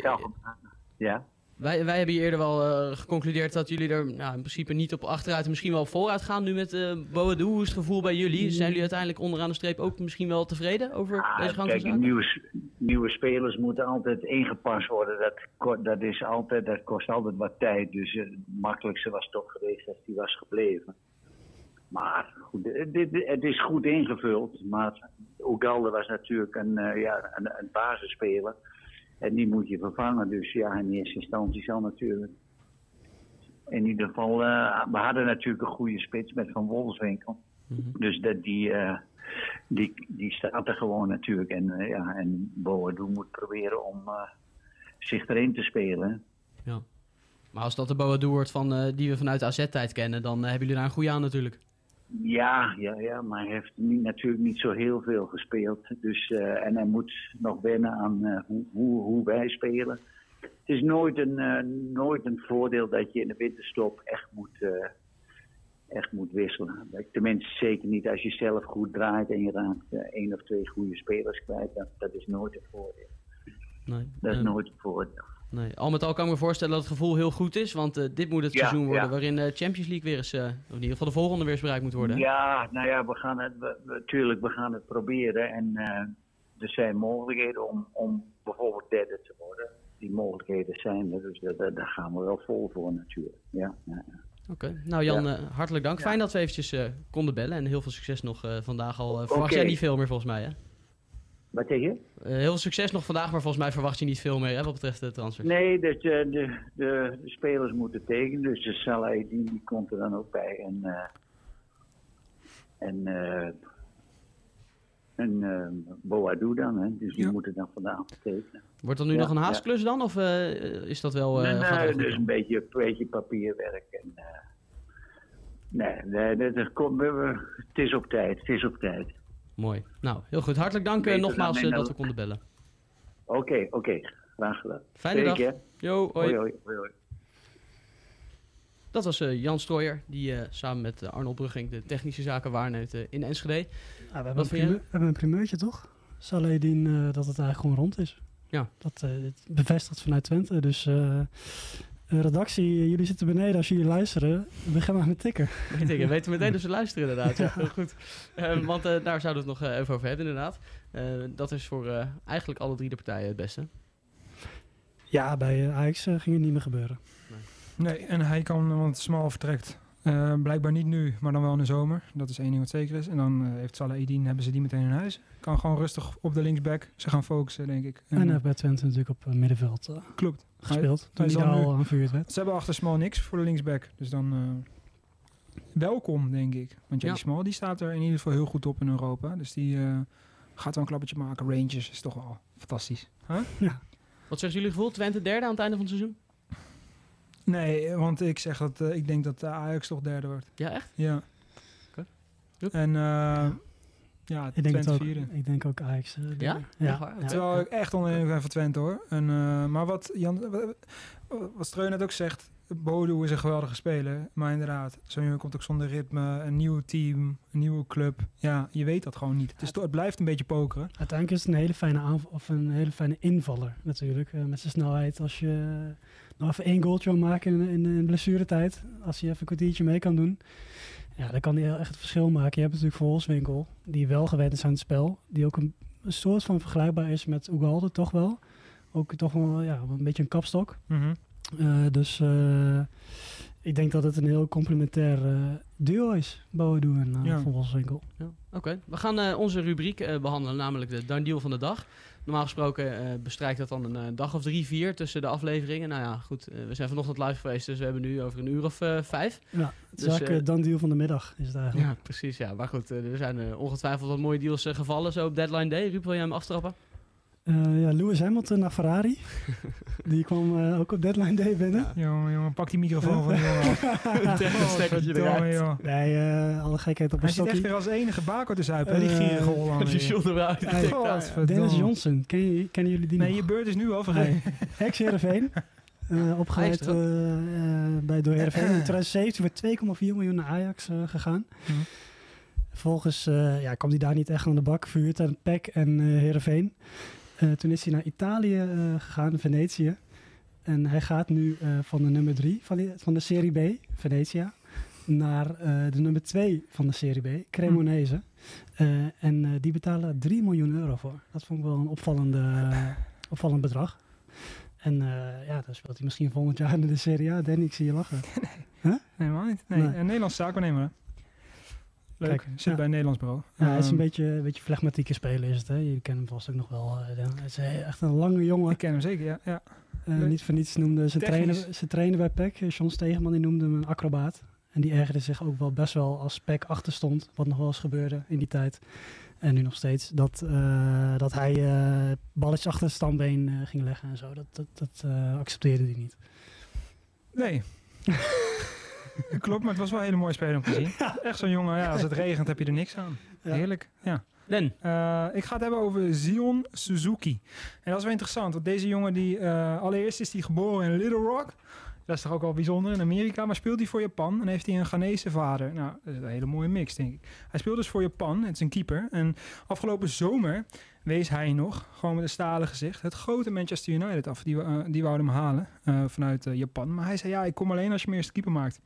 ja. Wij, wij hebben hier eerder wel eh, geconcludeerd dat jullie er nou, in principe niet op achteruit en misschien wel vooruit gaan nu met uh, Boadu. Hoe is het gevoel bij jullie? Zijn jullie uiteindelijk onderaan de streep ook misschien wel tevreden over Ah, deze gang van kijk, zaken? nieuwe, nieuwe spelers moeten altijd ingepast worden. Dat, dat, is altijd, dat kost altijd wat tijd. Dus eh, het makkelijkste was toch geweest als die was gebleven. Maar goed, eh, dit, dit- het is goed ingevuld. Maar Ugalde was natuurlijk een, eh, ja, een, een basisspeler. En die moet je vervangen. Dus ja, in eerste instantie zal natuurlijk. In ieder geval, eh, we hadden natuurlijk een goede spits met Van Wolfswinkel. Mhm. Dus dat die, die, die staat er gewoon natuurlijk. En, eh, ja, en Boadu moet proberen om zich erin te spelen. Ja. Maar als dat de Boadu wordt van, die we vanuit de AZ-tijd kennen, dan hebben jullie daar een goede aan natuurlijk. Ja, ja, ja, maar hij heeft niet, natuurlijk niet zo heel veel gespeeld. Dus, eh, en hij moet nog wennen aan eh, hoe, hoe, hoe wij spelen. Het is nooit een, eh, nooit een voordeel dat je in de winterstop echt moet, echt moet wisselen. Tenminste, zeker niet als je zelf goed draait en je raakt één of twee goede spelers kwijt. Dat, dat is nooit een voordeel. Nee. Dat is nooit een voordeel. Nee. Al met al kan ik me voorstellen dat het gevoel heel goed is, want eh, dit moet het Ja, seizoen worden ja. waarin de Champions League weer eens, eh, of in ieder geval de volgende weer eens bereikt moet worden. Ja, nou ja, we gaan het, we, we- tuurlijk, we gaan het proberen. En eh, er zijn mogelijkheden om, om bijvoorbeeld derde te worden. Die mogelijkheden zijn er, dus daar, gaan we wel vol voor natuurlijk. Ja. Oké. Nou Jan, Ja. hartelijk dank. Fijn dat we eventjes konden bellen en heel veel succes nog vandaag al. Verwacht jij niet veel meer volgens mij hè? Wat zeg je? Eh, heel veel succes nog vandaag, maar volgens mij verwacht je niet veel meer hè, wat betreft de transfer. Nee, dus, eh, de, de, de spelers moeten tekenen, dus de Salah die, die komt er dan ook bij. En, eh en, eh en Boadu dan, hè? dus die Ja. moeten dan vandaag tekenen. Wordt dat nu Ja, nog een ja. haastklus dan? Of eh, is dat wel... eh, nee, dus een beetje, een beetje papierwerk. En, eh, nee, nee, dat, komt, het is op tijd, het is op tijd. Mooi. Nou, heel goed. Hartelijk dank eh, Beter nogmaals dan eh, dat we konden bellen. Oké, oké, graag gedaan. Fijne dag. Yo, hoi. Hoi, hoi, hoi, hoi. Dat was eh, Jan Strooijer, die eh, samen met Arnold Brugging de technische zaken waarneemt in Enschede. Ja, we, hebben Wat een primeur- we hebben een primeurtje, toch? Dat het eigenlijk gewoon rond is. Ja. Dat eh, bevestigt vanuit Twente. Dus redactie, jullie zitten beneden als jullie luisteren. Begin maar met tikken. Weet ik, we weten meteen dat ze luisteren inderdaad. Ja. heel goed. Eh, want eh, daar zouden we het nog eh, even over hebben inderdaad. Eh, dat is voor eh, eigenlijk alle drie de partijen het beste. Ja, bij Ajax ging het niet meer gebeuren. Nee, en hij kan, want Smal vertrekt eh, blijkbaar niet nu, maar dan wel in de zomer. Dat is één ding wat zeker is. En dan eh, heeft Salah Eddin, hebben ze die meteen in huis. Kan gewoon rustig op de linksback. Ze gaan focussen, denk ik. En hij heeft bij Twente natuurlijk op eh, middenveld eh, klopt. gespeeld. hij Toen hij al aanvuurd werd. Ze hebben achter Smal niks voor de linksback. Dus dan eh, welkom, denk ik. Want ja, Ja. die Smal die staat er in ieder geval heel goed op in Europa. Dus die eh, gaat wel een klappertje maken. Rangers is toch wel fantastisch. Huh? Wat zeggen jullie gevoel? Twente derde aan het einde van het seizoen? Nee, want ik zeg dat eh, ik denk dat eh, Ajax toch derde wordt. Ja, echt? Ja. Oké. En eh, ja, Ik denk, het ook, ik denk ook Ajax. Ja? Echt Ja. ja. Terwijl ik echt onder ben van Twente hoor. En, eh, maar wat Jan, wat, wat Streun net ook zegt, Bodo is een geweldige speler. Maar inderdaad, zo'n jongen komt ook zonder ritme, een nieuw team, een nieuwe club. Ja, je weet dat gewoon niet. Het, is, toch- het blijft een beetje pokeren. Uiteindelijk is het een hele fijne aanval of een hele fijne invaller natuurlijk. met zijn snelheid. Als je nog even één goaltje maken in, in, in blessuretijd. Als hij even een kwartiertje mee kan doen. Ja, dan kan hij echt het verschil maken. Je hebt natuurlijk Volswinkel, die wel gewend is aan het spel. Die ook een, een soort van vergelijkbaar is met Ugalde, toch wel. Ook toch wel ja, een beetje een kapstok. Mhm. Eh, dus eh, ik denk dat het een heel complementair eh, duo is. Boadu en uh, Ja. Oké, we gaan eh, onze rubriek eh, behandelen, namelijk de Deal van de dag. Normaal gesproken bestrijkt dat dan een dag of drie, vier tussen de afleveringen. Nou ja, goed, we zijn vanochtend live geweest, dus we hebben nu over een uur of vijf. Ja, het is Dus, eigenlijk dan deal van de middag is het eigenlijk. Ja, precies. Ja, maar goed, er zijn ongetwijfeld wat mooie deals gevallen zo op deadline day. Ruud, wil jij hem aftrappen? Eh, ja, Lewis Hamilton naar Ferrari. die kwam eh, ook op deadline day binnen. Jongen, jongen, pak die microfoon van die jongen Verdomme, eruit. joh. Nee, eh, alle gekheid op Hij een zit echt stokje. weer als enige bako te zuipen, hè, die gierige Hollander. Die. Dennis Johnson, ken je, kennen jullie die Nee, nog? je beurt is nu al vergeten. Ex-Heerenveen. Eh opgeleid Hij bij door Heerenveen. In 2017 voor 2,4 miljoen naar Ajax eh, gegaan. Vervolgens eh, ja, kwam hij daar niet echt aan de bak. Vuurd aan PEC en eh Heerenveen. Eh, toen is hij naar Italië eh, gegaan, Venetië. En hij gaat nu eh, van de nummer 3 van, die- van de Serie B, Venetia, naar de nummer 2 van de Serie B, Cremonese. En die betalen 3 miljoen euro voor. Dat vond ik wel een opvallende, opvallend bedrag. En ja, dan speelt hij misschien volgend jaar in de Serie A. Danny, ik zie je lachen. Nee, helemaal niet. Nee, Nee. een Nederlands zaakwaarnemer. Leuk, Kijk, zit ja. bij een Nederlands bureau. Ja, hij is een Ehm, beetje, een beetje flegmatieke speler is het. Hè? Je kent hem vast ook nog wel. eh. Hij is eh, echt een lange jongen. Ik ken hem zeker, ja. ja. Eh, niet voor niets noemde Technisch. trainer, zijn trainer bij PEC, John Stegeman, die noemde hem een acrobaat. En die ergerde zich ook wel best wel als PEC achter stond. Wat nog wel eens gebeurde in die tijd. En nu nog steeds. Dat, eh, dat hij balletjes achter het stambeen eh, ging leggen en zo. Dat, dat, dat accepteerde hij niet. Nee. Klopt, maar het was wel een hele mooie speler om te zien. Echt zo'n jongen, ja, als het regent heb je er niks aan. Ja. Heerlijk, ja. Len, Eh, ik ga het hebben over Zion Suzuki. En dat is wel interessant, want deze jongen die... eh, allereerst is hij geboren in Little Rock. Dat is toch ook wel bijzonder in Amerika. Maar speelt hij voor Japan en heeft hij een Ghanese vader. Nou, dat is een hele mooie mix, denk ik. Hij speelt dus voor Japan, het is een keeper. En afgelopen zomer wees hij nog, gewoon met een stalen gezicht... het grote Manchester United af. Die, eh, die wouden hem halen eh, vanuit Japan. Maar hij zei, ja, ik kom alleen als je me eerst keeper maakt.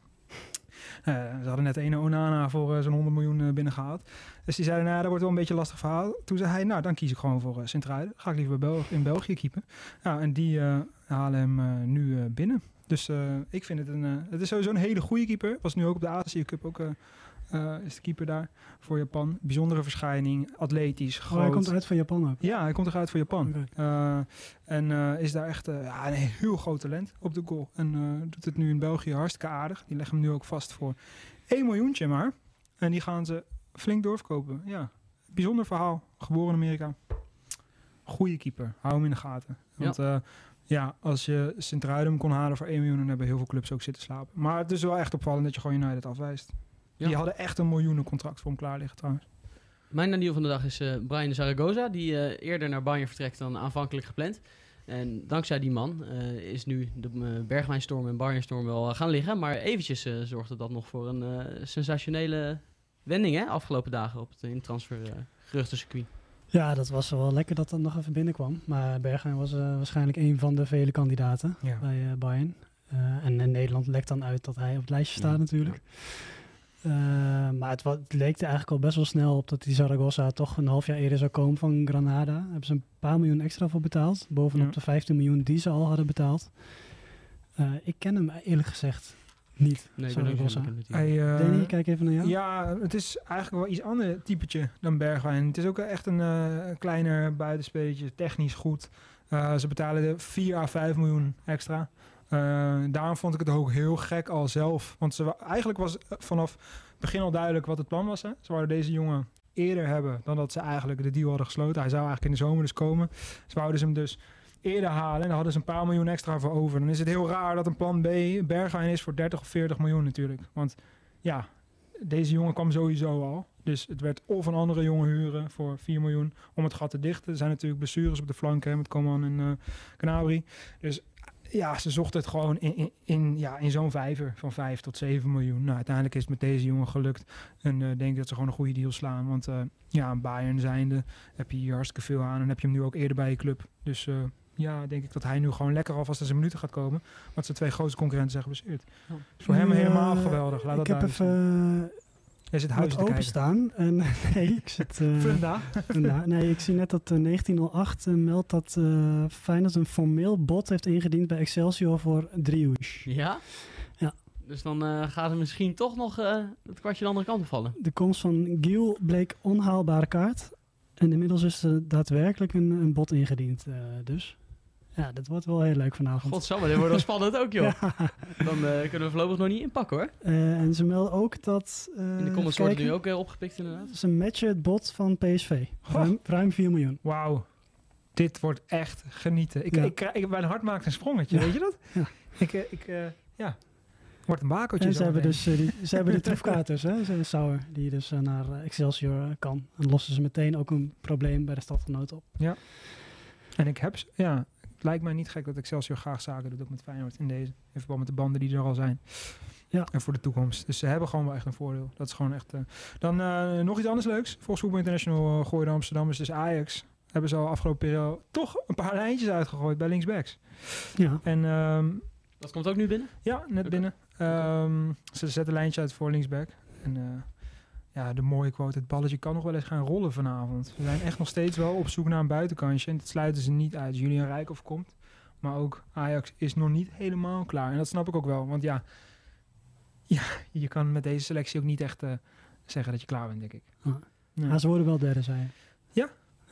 Eh, ze hadden net een Onana voor eh, zo'n 100 miljoen eh, binnengehaald. Dus die zeiden, nou, dat wordt wel een beetje lastig verhaal. Toen zei hij, nou, dan kies ik gewoon voor Sint-Truiden. Ga ik liever bij in België keepen. Nou, en die halen hem nu binnen. Dus ik vind het een... het is sowieso een hele goede keeper. Was nu ook op de Azië Cup ook... eh, is de keeper daar voor Japan. Bijzondere verschijning, atletisch, Oh, groot. hij komt uit van Japan ook. Ja, hij komt eruit voor Japan. Eh, en eh, is daar echt eh, ja, een heel groot talent op de goal. En eh, doet het nu in België hartstikke aardig. Die leggen hem nu ook vast voor 1 miljoentje maar. En die gaan ze flink doorverkopen. Ja, bijzonder verhaal. Geboren in Amerika. Goeie keeper. Hou hem in de gaten. Want ja, ja als je Sint-Truiden kon halen voor 1 miljoen... dan hebben heel veel clubs ook zitten slapen. Maar het is wel echt opvallend dat je gewoon United afwijst. Ja. Die hadden echt een miljoenencontract voor hem klaar liggen trouwens. mijn Deal van de dag is eh, Brian Zaragoza, die eh, eerder naar Bayern vertrekt dan aanvankelijk gepland. En dankzij die man eh, is nu de uh, Bergwijnstorm en Bayernstorm wel uh, gaan liggen. Maar eventjes uh, zorgde dat nog voor een uh, sensationele wending hè, afgelopen dagen op het intransfer geruchtencircuit. Ja, dat was wel lekker dat dat nog even binnenkwam. Maar Bergwijn was uh, waarschijnlijk een van de vele kandidaten ja. bij uh, Bayern. Uh, en in Nederland lekt dan uit dat hij op het lijstje staat ja, natuurlijk. Ja. Uh, maar het, wat, het, leek er eigenlijk al best wel snel op dat die Zaragoza toch een half jaar eerder zou komen van Granada. Daar hebben ze een paar miljoen extra voor betaald. Bovenop ja. de 15 miljoen die ze al hadden betaald. Uh, ik ken hem eerlijk gezegd niet. Nee, Zaragoza. Hij, uh, Danny, kijk even naar jou. Ja, het is eigenlijk wel iets ander typetje dan Bergwijn. Het is ook echt een uh, kleiner buitenspelertje, technisch goed. Uh, ze betalen er 4 à 5 miljoen extra. Uh, daarom vond ik het ook heel gek al zelf. Want ze, eigenlijk was vanaf het begin al duidelijk wat het plan was. Hè? Ze wouden deze jongen eerder hebben dan dat ze eigenlijk de deal hadden gesloten. Hij zou eigenlijk in de zomer dus komen. Ze wouden ze hem dus eerder halen. En daar hadden ze een paar miljoen extra voor over. Dan is het heel raar dat een plan B Bergwijn is voor 30 of 40 miljoen natuurlijk. Want ja, deze jongen kwam sowieso al. Dus het werd of een andere jongen huren voor 4 miljoen om het gat te dichten. Er zijn natuurlijk blessures op de flanken met Coman en eh Gnabry. Dus ja, ze zochten het gewoon in, in, in, ja, in zo'n vijver van 5 tot 7 miljoen. Nou, uiteindelijk is het met deze jongen gelukt. En eh, denk ik dat ze gewoon een goede deal slaan. Want eh, ja, een Bayern zijnde heb je hier hartstikke veel aan. En heb je hem nu ook eerder bij je club. Dus eh, ja, denk ik dat hij nu gewoon lekker alvast aan zijn minuten gaat komen. Want zijn twee grootste concurrenten zijn geblesseerd. Dus voor hem helemaal geweldig. Laat ik dat heb even Hij zit uh, huis openstaan. En nee, ik zit... eh, Funda. Nee, ik zie net dat eh, 1908 eh, meldt dat eh Feyenoord een formeel bod heeft ingediend bij Excelsior voor Driouche. Ja? Ja. Dus dan eh, gaat er misschien toch nog eh, het kwartje de andere kant op vallen. De komst van Giel bleek onhaalbare kaart. En inmiddels is er daadwerkelijk een, een bod ingediend. eh, dus ja, dit wordt wel heel leuk vanavond. Godsamme, dit wordt wel spannend ook, joh. Ja. Dan eh, kunnen we voorlopig nog niet inpakken, hoor. Eh, en ze melden ook dat... eh, In de comments wordt nu ook opgepikt, inderdaad. Ze matchen het bod van PSV. Ruim, ruim 4 miljoen. Wauw. Dit wordt echt genieten. Ik, Ja. ik, ik, mijn hart maakt een sprongetje, Ja. weet je dat? Ja. Ik, ik, eh, ja. Wordt een bakeltje. En ze hebben, dus, die, ze hebben die troefkaters, hè, ze- Sauer, die dus naar Excelsior kan. En lossen ze meteen ook een probleem bij de stadgenoot op. En ik heb, ja, het lijkt mij niet gek dat Excelsior graag zaken doet ook met Feyenoord in deze. In verband met de banden die er al zijn. Ja. En voor de toekomst. Dus ze hebben gewoon wel echt een voordeel. Dat is gewoon echt... eh, Dan eh, nog iets anders leuks. Volgens Voetbal International uh, gooide Amsterdam is dus Ajax. Hebben ze al afgelopen periode toch een paar lijntjes uitgegooid bij linksbacks. Ja, En ehm, Dat komt ook nu binnen? ja, net binnen. Ehm, ze zetten een lijntje uit voor linksback. En eh, ja, de mooie quote, het balletje kan nog wel eens gaan rollen vanavond. We zijn echt nog steeds wel op zoek naar een buitenkantje. En dat sluiten ze niet uit. Julian Rijkoff komt. Maar ook Ajax is nog niet helemaal klaar. En dat snap ik ook wel. Want ja, ja je kan met deze selectie ook niet echt eh, zeggen dat je klaar bent, denk ik. Ja, maar ze worden wel derde, zei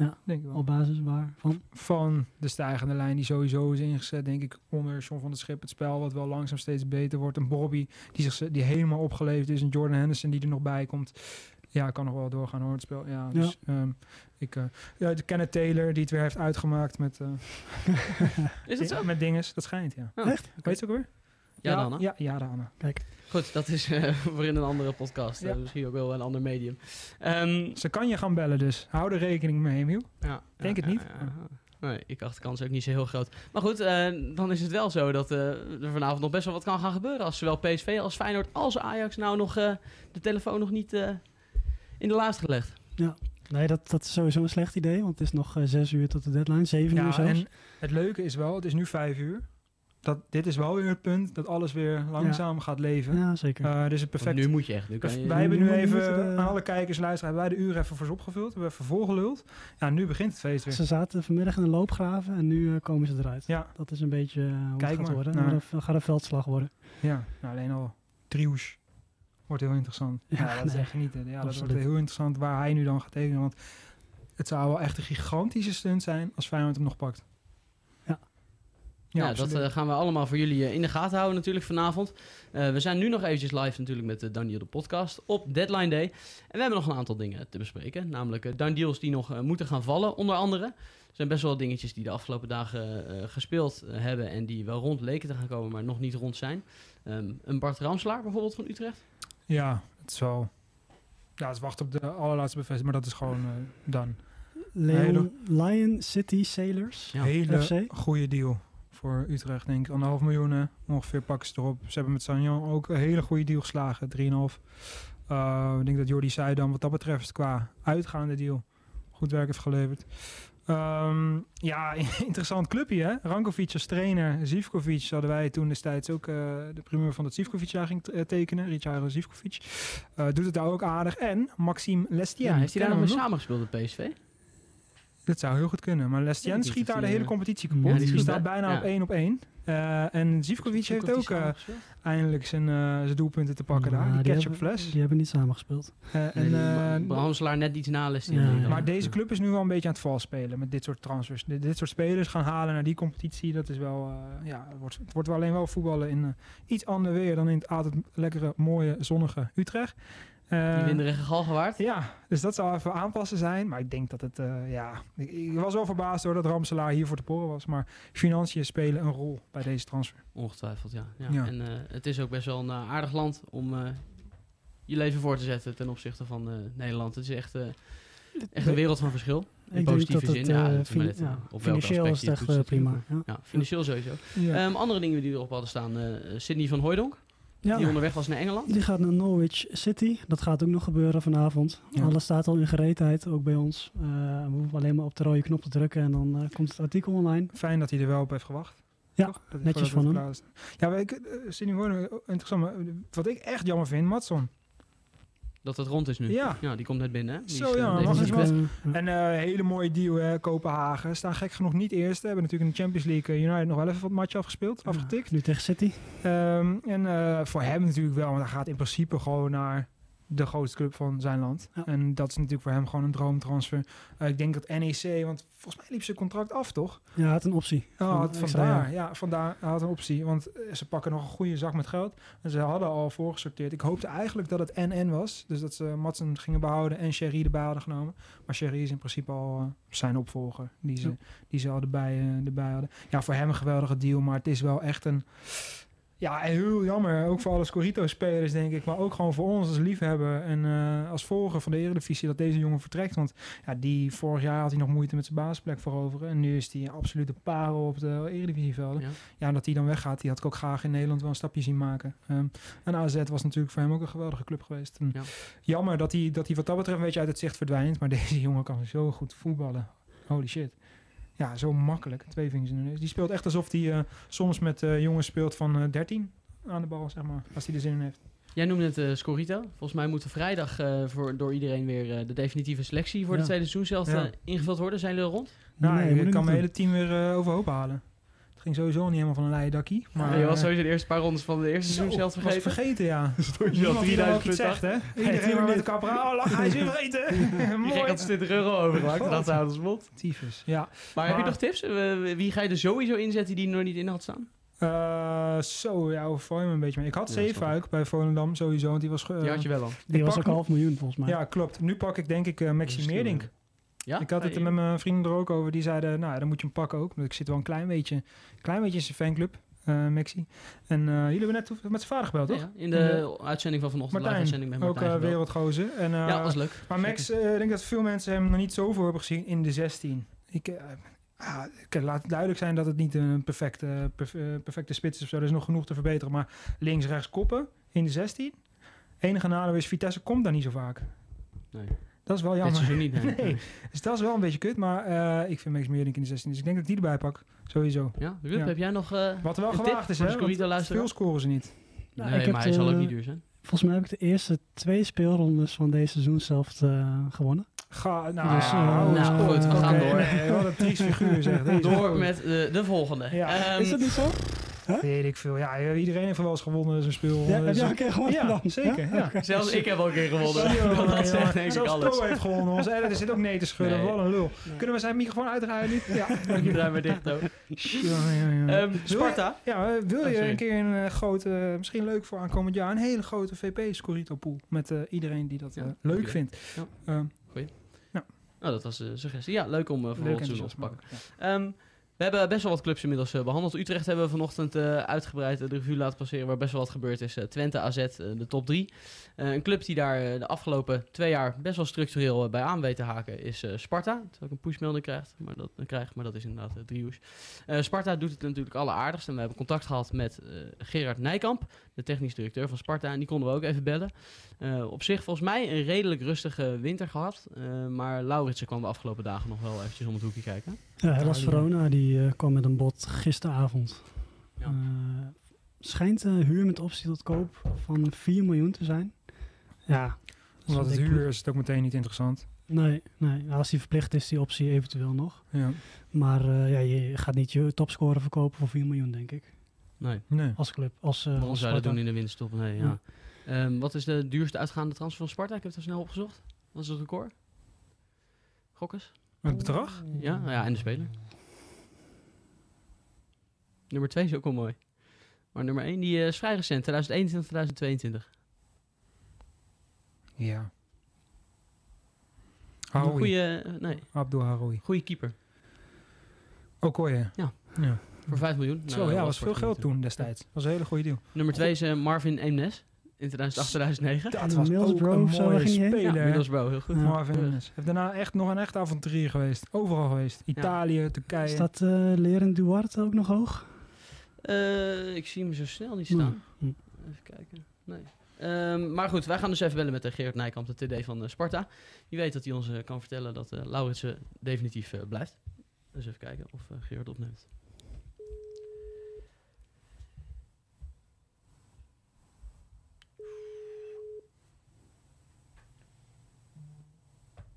je. denk ik wel. Op basis waarvan? Van de stijgende lijn die sowieso is ingezet, denk ik, onder John van der Schip. Het spel wat wel langzaam steeds beter wordt. Een Bobby die, zich, die helemaal opgeleefd is. Een Jordan Henderson die er nog bij komt. Ja, kan nog wel doorgaan hoor, het spel. Ja, dus, ehm, ik, eh, ja, de Kenneth Taylor die het weer heeft uitgemaakt met, eh Is dat zo? met dinges. Dat schijnt, ja. Oh, Echt? Weet je het ook weer? Ja, dan, hè? Ja, ja, dan. Goed, dat is eh, voor in een andere podcast. eh, Ja. misschien ook wel een ander medium. Ehm, Ze kan je gaan bellen dus. Hou er rekening mee, Emiel. ja, Denk ja, het niet. ja, ja. Nee, ik dacht de kans ook niet zo heel groot. Maar goed, eh, dan is het wel zo dat eh, er vanavond nog best wel wat kan gaan gebeuren. Als zowel PSV als Feyenoord als Ajax nou nog eh, de telefoon nog niet eh, in de la heeft gelegd. Nee, dat, dat is sowieso een slecht idee, want het is nog zes uur tot de deadline. Zeven uur Ja, zelfs. en het leuke is wel, het is nu vijf uur. Dat, dit is wel weer het punt dat alles weer langzaam gaat leven. Ja, zeker. Eh, dus het Want perfect. nu moet je echt. Nu kan je, wij hebben nu even aan alle kijkers luisteren, hebben wij de uur even voor ze opgevuld. We hebben even volgeluld. Ja, nu begint het feest weer. Ze zaten vanmiddag in de loopgraven en nu eh, komen ze eruit. Ja, Dat is een beetje eh, hoe Kijk het gaat maar worden. Nou, dat gaat een veldslag worden. ja. Nou, alleen al Triouche wordt heel interessant. Ja, Ja, dat is echt genieten. Ja, dat wordt heel interessant waar hij nu dan gaat tekenen. Want het zou wel echt een gigantische stunt zijn als Feyenoord hem nog pakt. Ja. Dat eh, gaan we allemaal voor jullie eh, in de gaten houden natuurlijk vanavond. Eh, we zijn nu nog eventjes live natuurlijk met de Daniel de podcast op Deadline Day. En we hebben nog een aantal dingen te bespreken. Namelijk uh, Done Deals die nog moeten gaan vallen, onder andere. Er zijn best wel wat dingetjes die de afgelopen dagen eh, gespeeld hebben... en die wel rond leken te gaan komen, maar nog niet rond zijn. Ehm, een Bart Ramslaar bijvoorbeeld van Utrecht. Ja, het is wel... Ja, het is wachten op de allerlaatste bevestiging, maar dat is gewoon eh dan. Leon, Lion City Sailors. Ja. Hele FC. goede deal voor Utrecht, denk ik. Anderhalf miljoen hè, ongeveer pakken ze erop. Ze hebben met Sanjan ook een hele goede deal geslagen, 3,5. Uh, ik denk dat Jordi Zuidam wat dat betreft qua uitgaande deal goed werk heeft geleverd. Um, ja, interessant clubje hè. Rankovic als trainer, Zivkovic hadden wij toen destijds ook uh, de primeur van dat Zivkovic daar ging tekenen. Richard Zivkovic. Uh, doet het daar ook aardig. En Maxime Lestien. Ja, heeft hij daar nog mee samengespeeld bij PSV? Dat zou heel goed kunnen. Maar Lestien schiet daar de hele competitie kapot. Ja, die, staat bijna ja. op één op één. Uh, en Zivkovic heeft ook uh, eindelijk zijn, uh, zijn doelpunten te pakken Ja, daar. Die die ketchup hebben- fles. Die hebben niet samengespeeld. Uh, en, uh, Bramslaar net iets na les. Ja, ja. maar deze club is nu wel een beetje aan het vals spelen met dit soort transfers. Dit, dit soort spelers gaan halen naar die competitie. Dat is wel, uh, ja, het wordt, het wordt wel alleen wel voetballen in uh, iets ander weer dan in het altijd lekkere, mooie, zonnige Utrecht. Eh, Die winderige Galgenwaard. Ja, dus dat zou even aanpassen zijn. Maar ik denk dat het, eh, ja... Ik, ik was wel verbaasd door dat Ramselaar hier voor te poren was. Maar financiën spelen een rol bij deze transfer. Ongetwijfeld, ja. ja. Ja. En eh, het is ook best wel een aardig land om eh, je leven voor te zetten ten opzichte van eh, Nederland. Het is echt, eh, echt een wereld van verschil. In Ik denk positieve dat zin. het, ja, fin- net, ja, op financieel is het echt prima. Ja. Ja, financieel sowieso. Ja. Ehm, andere dingen die erop hadden staan. eh Sydney van Hooijdonk, Ja. die onderweg was naar Engeland. Die gaat naar Norwich City. Dat gaat ook nog gebeuren vanavond. Ja. Alles staat al in gereedheid, ook bij ons. Eh, we hoeven alleen maar op de rode knop te drukken en dan eh, komt het artikel online. Fijn dat hij er wel op heeft gewacht. Ja, Toch? Netjes van hem. Ja, maar ik, uh, interessant. Maar, wat ik echt jammer vind, Matson. Dat het rond is nu. Ja. Ja, die komt net binnen. hè. Die Zo, is, ja, eens wat. Eh, En eh hele mooie deal, hè, Kopenhagen. Staan gek genoeg niet eerst. Hebben natuurlijk in de Champions League eh, United nog wel even wat match afgespeeld, afgetikt. nu tegen City. Ehm, en eh, voor hem natuurlijk wel, want hij gaat in principe gewoon naar de grootste club van zijn land. Ja. En dat is natuurlijk voor hem gewoon een droomtransfer. Eh, ik denk dat NEC, want volgens mij liep zijn contract af, toch? Ja, hij had een optie. Oh, Van had, vandaar, jaar. ja, vandaar hij had een optie. Want eh, ze pakken nog een goede zak met geld. En ze hadden al voorgesorteerd. Ik hoopte eigenlijk dat het NN was. Dus dat ze Matsen gingen behouden en Sherry erbij hadden genomen. Maar Sherry is in principe al eh, zijn opvolger. Die ze, Ja. die ze al erbij, erbij hadden. Ja, voor hem een geweldige deal. Maar het is wel echt een... Ja, heel jammer. Ook voor alle Scorito-spelers, denk ik. Maar ook gewoon voor ons als liefhebber. En eh, als volger van de Eredivisie dat deze jongen vertrekt. Want ja, die vorig jaar had hij nog moeite met zijn basisplek veroveren. En nu is hij een absolute parel op de Eredivisievelden. Ja. Dat hij dan weggaat, die had ik ook graag in Nederland wel een stapje zien maken. Ehm, en AZ was natuurlijk voor hem ook een geweldige club geweest. En Ja. Jammer dat hij, dat hij wat dat betreft een beetje uit het zicht verdwijnt. Maar deze jongen kan zo goed voetballen. Holy shit. Ja, zo makkelijk. Twee vingers in de neus. Die speelt echt alsof hij eh, soms met eh, jongens speelt van eh 13 aan de bal, zeg maar. Als hij er zin in heeft. Jij noemde het eh, Scorito. Volgens mij moet er vrijdag eh, voor, door iedereen weer eh, de definitieve selectie voor Ja. de tweede seizoen zelf Ja. eh, ingevuld worden. Zijn jullie er rond? Nou, Nee, ik kan mijn hele team weer eh, overhoop halen. Het ging sowieso niet helemaal van een leien dakkie. Maar je was eh, sowieso de eerste paar rondes van de eerste zo, seizoen zelf was vergeten. vergeten, ja. Stond je al Niemand die dan ook 3000 iets zegt, hè? Iedereen maar met de kapper. Oh, lach, hij is weer vergeten. Mooi. kreeg 20 euro overgemaakt. Dat had als mond. Tyfus, ja. Maar, heb je nog tips? Eh, wie ga je er sowieso inzetten die er nog niet in had staan? Eh, zo, ja, hoe val je me een beetje mee? Ik had Ja, Zeefuik bij Volendam sowieso, want die was... ge- Die had je wel al. Die ik was ook half miljoen volgens mij. Ja, klopt. Nu pak ik denk ik eh Maxi is Meerdink. Ja? Ik had het er met mijn vrienden er ook over. Die zeiden, nou, dan moet je hem pakken ook. Want ik zit wel een klein beetje, klein beetje in zijn fanclub, eh Maxi. En eh, jullie hebben net met zijn vader gebeld, toch? Ja, in de uitzending van vanochtend, live Martijn, uitzending met ook Martijn. gebeld. wereldgozer. En, eh, ja, dat was leuk. Maar Max, ik denk dat veel mensen hem nog niet zoveel hebben gezien in de 16. Ik, ah, ik laat het duidelijk zijn dat het niet een perfecte, perf- perfecte spits is of zo. Er is nog genoeg te verbeteren. Maar links, rechts koppen in de 16. Enige nadeel is, Vitesse komt daar niet zo vaak. Nee. Dat is wel jammer. seizoen niet, nee. Nee, dus dat is wel een beetje kut. Maar eh, ik vind Max Meerdink in de 16. Dus ik denk dat ik die erbij pak. Sowieso. Ja, Ruud, Ja. heb jij nog eh Wat er wel gewaagd is, hè? Veel scoren ze niet. Nou, Nee, maar hij zal ook niet duur zijn. Volgens mij heb ik de eerste twee speelrondes van deze seizoen zelf eh, gewonnen. Ga, nou, Dus, eens nou, op. goed, we gaan door. Nee, wat een triest figuur zeg. Deze Door met de, de volgende. Ja. Ehm, is dat niet zo? Weet ik veel. Ja, iedereen heeft wel eens gewonnen zijn speel. Ja, heb Dus- jij een keer gewonnen Ja, dan? zeker. Ja. Zelfs ik heb al een keer gewonnen. Je dat ja. zegt denk ik Zelfs alles. Pro heeft gewonnen. Onze editor zit ook nee te schudden. Nee. Wat een lul. Kunnen we zijn microfoon uitdraaien nu? Ja. Ik draai maar dicht ook. Ja, ja, ja. Ehm, Sparta. Ja, eh, wil Oh, je een keer een eh, grote, misschien leuk voor aankomend jaar, een hele grote VP-scorito pool met eh, iedereen die dat Ja, eh, leuk vindt. Ja. Ehm, Oh, dat was de suggestie. Ja, leuk om uh, voor leuk op te pakken. Ja. Ehm, we hebben best wel wat clubs inmiddels eh, behandeld. Utrecht hebben we vanochtend eh, uitgebreid de revue laten passeren waar best wel wat gebeurd is. Eh, Twente, AZ, de top 3. een club die daar de afgelopen twee jaar best wel structureel bij aan weet te haken is eh, Sparta. Terwijl ik een pushmelding krijgt, maar dat, krijg, maar dat is inderdaad uh, driehoes. Uh, Sparta doet het natuurlijk alleraardigst. En we hebben contact gehad met uh, Gerard Nijkamp, de technisch directeur van Sparta. En die konden we ook even bellen. Uh, op zich volgens mij een redelijk rustige winter gehad. Uh, maar Lauritsen kwam de afgelopen dagen nog wel eventjes om het hoekje kijken. Ja, Hellas Verona die uh, kwam met een bod gisteravond. Ja. Uh, schijnt uh, huur met optie tot koop van 4 miljoen te zijn. Ja. Omdat het huur is het ook meteen niet interessant. Nee, nee. als die verplicht is, die optie eventueel nog. Ja. Maar uh, ja, je gaat niet je topscorer verkopen voor 4 miljoen, denk ik. Nee. nee. Als club. Als, uh, zou dat doen in de winterstop? Nee, ja. ja. Um, wat is de duurste uitgaande transfer van Sparta? Ik heb het er snel opgezocht. Wat is het record? Gokkers? Het bedrag? Ja, ja, en de speler. Nummer 2 is ook wel mooi. Maar nummer 1 die uh, is vrij recent, 2021, 2022. Ja. Haroui. goede, eh, nee, Abdul Haroui. goede keeper. Okoye. Ja. ja. Voor 5 miljoen. Zo, Nou, ja, dat was veel geld toen destijds. Dat was een hele goede deal. Nummer 2 is eh, Marvin Eemnes in 2008, 2009. Dat was ook een zo, mooie heen? speler. Ja, heel goed. Ja. Marvin. Nunes. Heeft daarna echt nog een echt avonturier geweest. Overal geweest. Italië, Turkije. Staat uh, Leren Duarte ook nog hoog? Eh, ik zie hem zo snel niet staan. Hm. Even kijken. Nee. Ehm, maar goed, wij gaan dus even bellen met uh, Gerard Nijkamp, de TD van eh, Sparta. Je weet dat hij ons eh, kan vertellen dat uh, Lauritsen definitief blijft. Dus even kijken of uh, Gerard opneemt.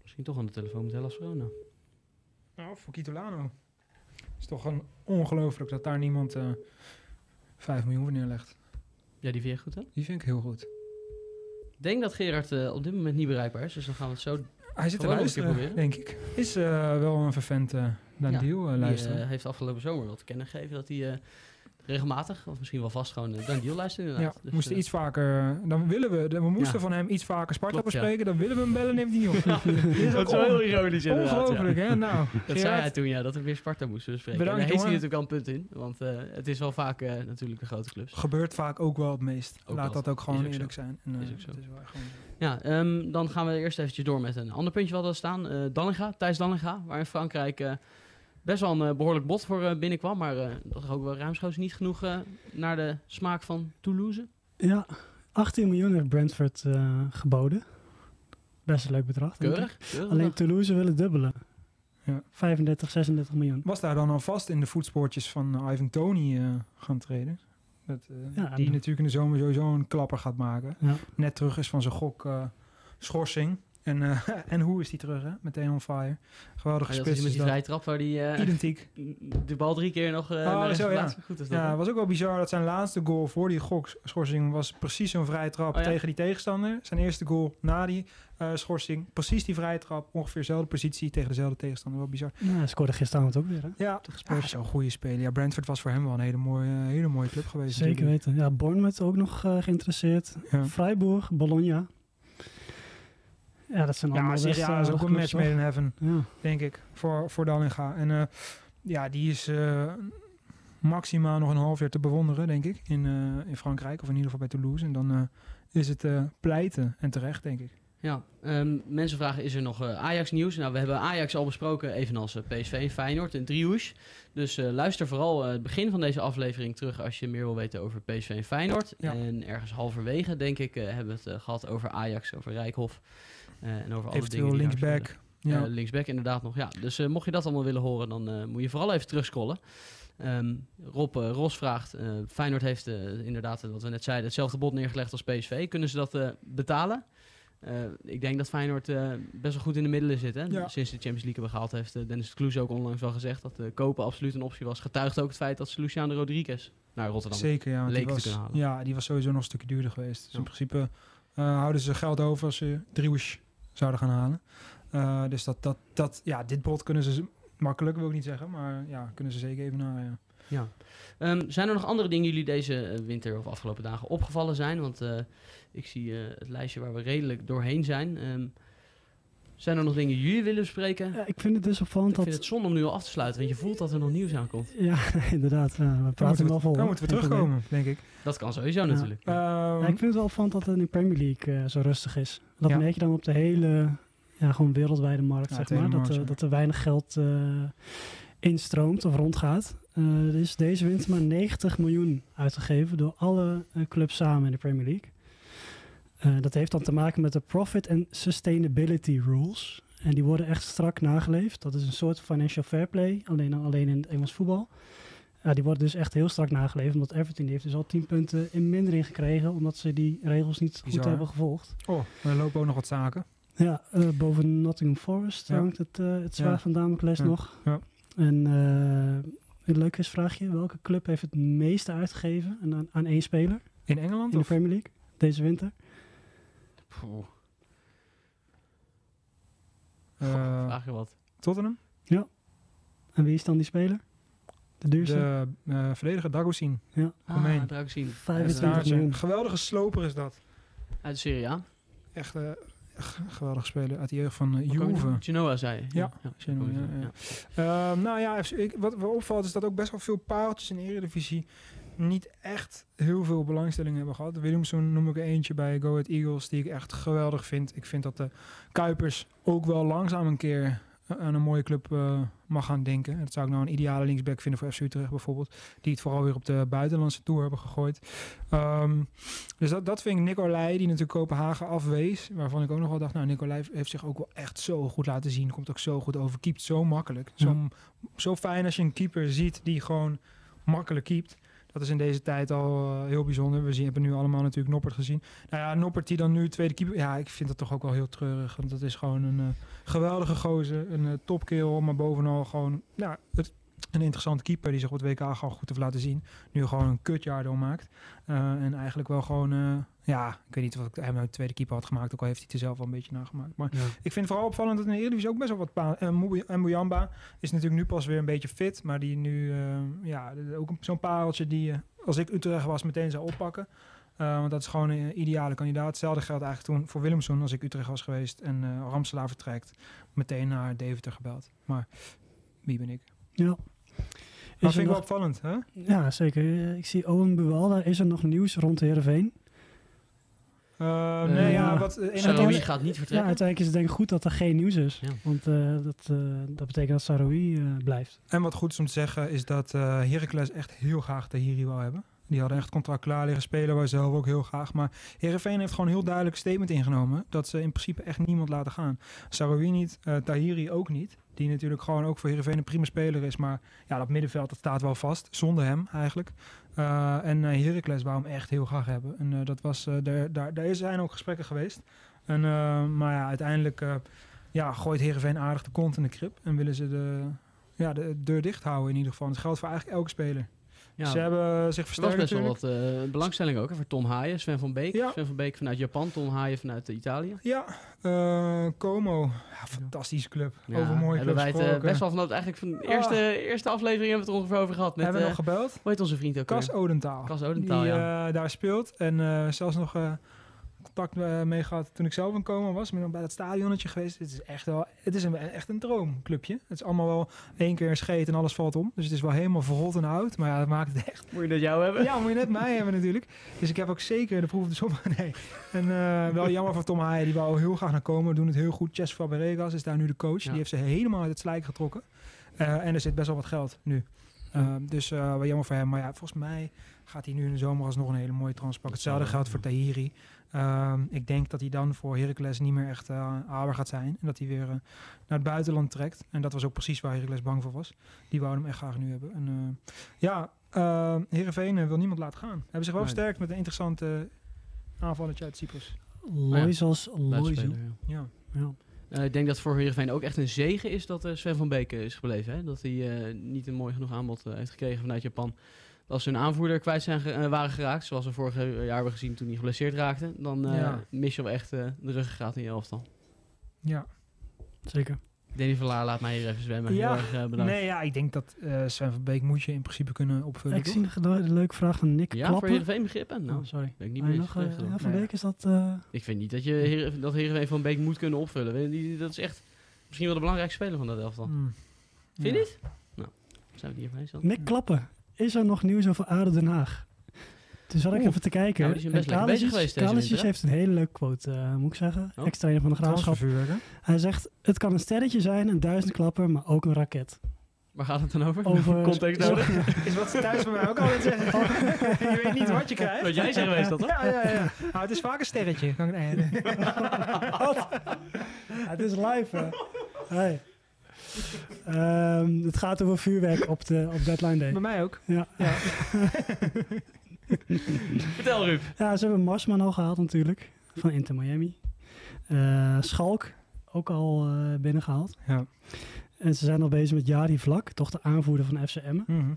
Misschien toch aan de telefoon met Hellas Verona. Nou, voor Kitolano. Is toch een ongelooflijk dat daar niemand uh, 5 miljoen voor neerlegt. Ja, die vind je goed, hè? Die vind ik heel goed. Ik denk dat Gerard uh, op dit moment niet bereikbaar is, dus dan gaan we het zo Hij zit te luisteren, denk ik. Is uh, wel een vervent uh, ja, luisteren. Die heeft afgelopen zomer wel te kennen gegeven dat hij regelmatig, of misschien wel vast gewoon Dan deal luistert inderdaad. Ja, dus, moest iets vaker, dan willen we, we moesten ja. van hem iets vaker Sparta Klopt, bespreken, ja. dan willen we hem bellen, neemt hij niet op. dat is wel heel ironisch inderdaad. Ongelooflijk, hè? Nou, dat Gerard, zei hij toen, ja, dat we weer Sparta moesten bespreken. Bedankt, en daar heeft hij natuurlijk al een punt in, want uh, het is wel vaak uh, natuurlijk de grote clubs. Gebeurt vaak ook wel het meest. Ook Laat dat. dat ook gewoon ook eerlijk zo. zijn. En, Is ook zo. het is wel echt gewoon zo. Ja, um, dan gaan we eerst eventjes door met een ander puntje wat er staan. Uh, Dallinga, Thijs Dallinga, waar in Frankrijk uh, best wel een uh, behoorlijk bot voor uh, binnenkwam. Maar uh, dat is ook wel ruimschoots niet genoeg uh, naar de smaak van Toulouse. Ja, 18 miljoen heeft Brentford uh, geboden. Best een leuk bedrag. Keurig. Alleen. Toulouse willen dubbelen. Ja. 35, 36 miljoen. Was daar dan alvast in de voetspoortjes van Ivan Tony uh, gaan treden? Dat, uh, Ja, die natuurlijk in de zomer sowieso een klapper gaat maken. Ja. Net terug is van zijn gok uh, schorsing. En, uh, en hoe is die terug, hè? Meteen on fire. Geweldige Ja, is spits met die vrije trap waar die uh, Identiek. de bal drie keer nog uh, Oh, zo, ja. Goed is dat. Ja, hè? was ook wel bizar dat zijn laatste goal voor die gokschorsing was precies zo'n vrije trap Oh, ja? tegen die tegenstander. Zijn eerste goal na die uh, schorsing, precies die vrije trap, ongeveer dezelfde positie tegen dezelfde tegenstander. Wel bizar. Nou, hij scoorde gisteravond ook weer. Hè? Ja, ja Spurs. zo'n goede speler. Ja, Brentford was voor hem wel een hele mooie, hele mooie club geweest. Zeker natuurlijk. weten. Ja, Bournemouth ook nog uh, geïnteresseerd. Ja. Freiburg, Bologna. Ja, dat zijn allemaal Ja, Serie best, A is eh, ook een match made in heaven, Ja. denk ik, voor, voor Dallinga. En uh, ja, die is uh, maximaal nog een half jaar te bewonderen, denk ik, in, uh, in Frankrijk. Of in ieder geval bij Toulouse. En dan uh, is het uh, pleiten en terecht, denk ik. Ja, um, mensen vragen, is er nog uh, Ajax-nieuws? Nou, we hebben Ajax al besproken, evenals uh, PSV en Feyenoord en Driehoes. Dus uh, luister vooral het begin van deze aflevering terug als je meer wil weten over PSV en Feyenoord. Ja. En ergens halverwege, denk ik, hebben we het gehad over Ajax, over Rijkhoff en over alle Eventueel dingen linksback. Ja. Uh, linksback inderdaad nog, ja. Dus uh, mocht je dat allemaal willen horen, dan uh, moet je vooral even terugscrollen. Um, Rob uh, Ros vraagt, Feyenoord heeft inderdaad, wat we net zeiden, hetzelfde bod neergelegd als PSV. Kunnen ze dat betalen? Uh, ik denk dat Feyenoord uh, best wel goed in de middelen zit. Hè? Ja. Sinds de Champions League hebben gehaald heeft uh, Dennis Kloes ook onlangs wel gezegd dat uh, kopen absoluut een optie was. Getuigt ook het feit dat ze Luciano Rodriguez naar Rotterdam Zeker, ja. leek Die te was, kunnen halen. ja, die was sowieso nog een stukje duurder geweest. Dus Ja. in principe uh, houden ze geld over als ze Driewish zouden gaan halen. Uh, dus dat, dat, dat, ja, dit bod kunnen ze makkelijk, wil ik niet zeggen. Maar ja, kunnen ze zeker even naar, ja. Ja. Um, zijn er nog andere dingen jullie deze uh, winter of afgelopen dagen opgevallen zijn? Want uh, ik zie het lijstje waar we redelijk doorheen zijn. Um, zijn er nog dingen die jullie willen bespreken? Ja, ik vind het dus opvallend ik dat... vind het zonde om nu al af te sluiten, want je voelt dat er nog nieuws aankomt. Ja, inderdaad. Ja, we praten wel we, vol. dan moeten we terugkomen, denk ik. Dat kan sowieso Ja. natuurlijk. Um, Ja, ik vind het wel opvallend dat het in de Premier League eh, zo rustig is. Dat Ja. merk je dan op de hele, ja, gewoon wereldwijde markt, Ja, zeg maar. Dat, eh, dat er weinig geld eh, instroomt of rondgaat. Eh, er is deze winter maar 90 miljoen uitgegeven door alle clubs samen in de Premier League. Eh, dat heeft dan te maken met de Profit and Sustainability Rules. En die worden echt strak nageleefd. Dat is een soort financial fair play, alleen, alleen in het Engels voetbal. Die worden dus echt heel strak nageleefd. Omdat Everton heeft dus al 10 punten in mindering gekregen. Omdat ze die regels niet goed hebben gevolgd. oh, er lopen ook nog wat zaken. Ja, eh, boven Nottingham Forest Ja. hangt het, eh het zwaar Ja. van Damocles Ja. nog. Ja. En een leuk quizvraagje. Welke club heeft het meeste uitgegeven aan- aan, aan één speler In Engeland? in de Of? Premier League deze winter? Poeh, Uh, vraag je wat. Tottenham? En wie is dan die speler? De duurste? De uh, verdediger Dagosin. ja, Romein. Ah, zien. 25 Staartje. miljoen. Geweldige sloper is dat. Uit de Serie A. Echt, eh, g- geweldig speler uit de jeugd van uh, Juve. Genoa zei je. Ja, Genoa, ja, ja. Ehm, nou ja, ik, wat me opvalt is dat ook best wel veel pareltjes in de Eredivisie niet echt heel veel belangstelling hebben gehad. Williamson noem ik er eentje bij Go Ahead Eagles die ik echt geweldig vind. Ik vind dat de Kuipers ook wel langzaam een keer aan een mooie club eh, mag gaan denken. Dat zou ik nou een ideale linksback vinden voor FC Utrecht bijvoorbeeld. Die het vooral weer op de buitenlandse tour hebben gegooid. Ehm, dus dat, dat vind ik Nicolai, die natuurlijk Kopenhagen afwees. Waarvan ik ook nog wel dacht, nou Nicolai heeft zich ook wel echt zo goed laten zien. Komt ook zo goed over. Keept zo makkelijk. Zo, zo fijn als je een keeper ziet die gewoon makkelijk keept. Dat is in deze tijd al eh, heel bijzonder. We zien, hebben nu allemaal natuurlijk Noppert gezien. Nou ja, Noppert die dan nu tweede keeper... Ja, ik vind dat toch ook wel heel treurig. Want dat is gewoon een eh, geweldige gozer. Een uh, topkerel, maar bovenal gewoon... Nou, het, een interessante keeper die zich op het WK gewoon goed heeft laten zien. Nu gewoon een kutjaar doormaakt. Uh, en eigenlijk wel gewoon... Uh, ja, ik weet niet of ik hem uit de tweede keeper had gemaakt. Ook al heeft hij het er zelf wel een beetje nagemaakt. Maar Ja. ik vind het vooral opvallend dat in de Eredivisie ook best wel wat... Pa- uh, en Muyamba is natuurlijk nu pas weer een beetje fit. Maar die nu... eh, ja, ook zo'n pareltje die... eh, als ik Utrecht was, meteen zou oppakken. Uh, want dat is gewoon een ideale kandidaat. Hetzelfde geldt eigenlijk toen voor Willemson als ik Utrecht was geweest. En uh, Ramselaar vertrekt. Meteen naar Deventer gebeld. Maar wie ben ik? Ja. Dat vind ik wel opvallend, hè? ja, zeker. Eh, Ik zie Owen Buwalda. Is er nog nieuws rond de Heerenveen? Uh, Eh, nee, ja, ja. wat... in- Saroui gaat niet Ja, vertrekken. uiteindelijk is het denk ik goed dat er geen nieuws is. Ja. Want eh, dat, eh, dat betekent dat Saroui eh, blijft. En wat goed is om te zeggen is dat eh Heracles echt heel graag Tahiri wou hebben. Die hadden echt contract klaar liggen spelen, wij zelf ook heel graag. Maar Heerenveen heeft gewoon heel duidelijk statement ingenomen... dat ze in principe echt niemand laten gaan. Saroui niet, eh, Tahiri ook niet. Die natuurlijk gewoon ook voor Heerenveen een prima speler is. Maar ja, dat middenveld dat staat wel vast, zonder hem eigenlijk. Uh, en uh, Heracles wou hem echt heel graag hebben. En dat was, daar, daar, zijn ook gesprekken geweest. En, maar ja, uiteindelijk ja, gooit Heerenveen aardig de kont in de krip. En willen ze de, ja, de deur dicht houden in ieder geval. Dat geldt voor eigenlijk elke speler. Ja, Ze hebben zich er was versterkt best wel wat eh, belangstelling ook hè, voor Tom Haaien, Sven van Beek. Ja. Sven van Beek vanuit Japan, Tom Haaien vanuit eh, Italië. Ja, uh, Como. Ja, fantastische club. Ja, over mooie hebben wij het eh, best wel vanaf eigenlijk van de eerste, eerste aflevering hebben we het er ongeveer over gehad. Met, hebben we eh, nog gebeld? hoe heet onze vriend ook Cas? Odentaal. Cas Odentaal, die ja. eh, daar speelt. En eh, zelfs nog eh, contact eh, mee gehad toen ik zelf in Como was. Ben bij dat stadionnetje geweest. Het is echt wel, het is een, echt een droomclubje. Het is allemaal wel één keer een scheet en alles valt om. Dus het is wel helemaal verrot en oud. Maar ja, dat maakt het echt Moet je dat jou hebben? Ja, moet je net mij hebben natuurlijk. Dus ik heb ook zeker de proef op de som. Nee. En uh, wel jammer voor Tom Haaien. Die wou heel graag naar komen. Doen het heel goed. Chess Fabregas is daar nu de coach. Ja. Die heeft ze helemaal uit het slijk getrokken. Uh, en er zit best wel wat geld nu. Uh, dus uh, wel jammer voor hem. Maar ja, volgens mij gaat hij nu in de zomer alsnog een hele mooie transpak. Hetzelfde geldt voor Tahiri. Uh, ik denk dat hij dan voor Heracles niet meer echt uh, haalbaar gaat zijn. En dat hij weer uh, naar het buitenland trekt. En dat was ook precies waar Heracles bang voor was. Die wouden hem echt graag nu hebben. En, uh, ja, uh, Heerenveen wil niemand laten gaan. Hebben zich wel Nee. versterkt met een interessante aanvallertje uit Cyprus. Loizos Loizu. Buitenspeler, ja. Ja. Ja. Eh, ik denk dat voor Heerenveen ook echt een zegen is dat eh, Sven van Beek eh, is gebleven. Hè? Dat hij eh, niet een mooi genoeg aanbod eh, heeft gekregen vanuit Japan. Als ze hun aanvoerder kwijt zijn ge- eh, waren geraakt, zoals we vorig jaar hebben gezien toen hij geblesseerd raakte, dan eh, Ja. mis je wel echt eh, de ruggengraat in je elftal. ja. Zeker. Danny Verlaar laat mij hier even zwemmen. Ja, Heel erg bedankt. Nee, ja, ik denk dat uh, Sven van Beek moet je in principe kunnen opvullen. Ik zie nog een leuke vraag van Nick ja, voor Klappen. Heerenveen begrippen? Nou, Oh, sorry. ben ik niet meer nog, ja, Van. Beek is dat... eh, Ik vind niet dat je Heer, dat Heerenveen van Beek moet kunnen opvullen. Die, dat is echt misschien wel de belangrijkste speler van dat elftal. Hmm. Vind je Ja. niet? Nou, zijn we het eens dan? Nick Klappen. Is er nog nieuws over ADO Den Haag? Toen zat ik Oeh. even te kijken. Ja, die zijn best En lekker bezig Kalisic- geweest deze Kalisic winter, hè? heeft een hele leuke quote, eh, moet ik zeggen. Oh. Ex-trainer van de Graafschap. Hij zegt, het kan een sterretje zijn, een duizend klapper, maar ook een raket. Waar gaat het dan over? Over Context nodig? Is wat ze thuis bij mij ook altijd zeggen. je weet niet wat je krijgt. Wat jij zegt geweest dat, toch? Ja, ja, ja. Nou, het is vaak een sterretje. Kan ik, nee, nee. Ja, het is live, hè. Hey. Ehm, het gaat over vuurwerk op, de, op deadline day. Bij mij ook. Ja. Vertel Ruud. ja, ze hebben Marsman al gehaald natuurlijk, van Inter Miami. Eh, Schalk, ook al eh, binnengehaald. Ja. En ze zijn al bezig met Jari Vlak, toch de aanvoerder van FCM. Mhm.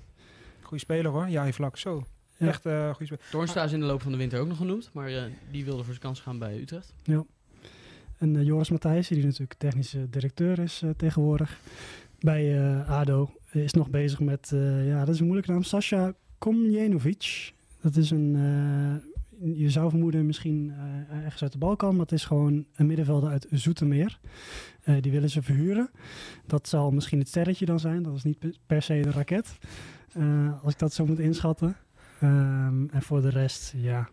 Goeie speler hoor. Ja, je vlak zo. Ja. Echt uh, goede speler. Toornstra is in de loop van de winter ook nog genoemd, maar eh, die wilde voor zijn kans gaan bij Utrecht. En eh, Joris Matthijssen, die natuurlijk technische directeur is eh, tegenwoordig bij eh, ADO, is nog bezig met, ja, dat is een moeilijke naam, Sasha Komjenovic. Dat is een, je zou vermoeden misschien ergens uit de Balkan, maar het is gewoon een middenvelder uit Zoetermeer. Die willen ze verhuren. Dat zal misschien het sterretje dan zijn, dat is niet per- se de raket. Als ik dat zo moet inschatten. Ehm, en voor de rest, ja.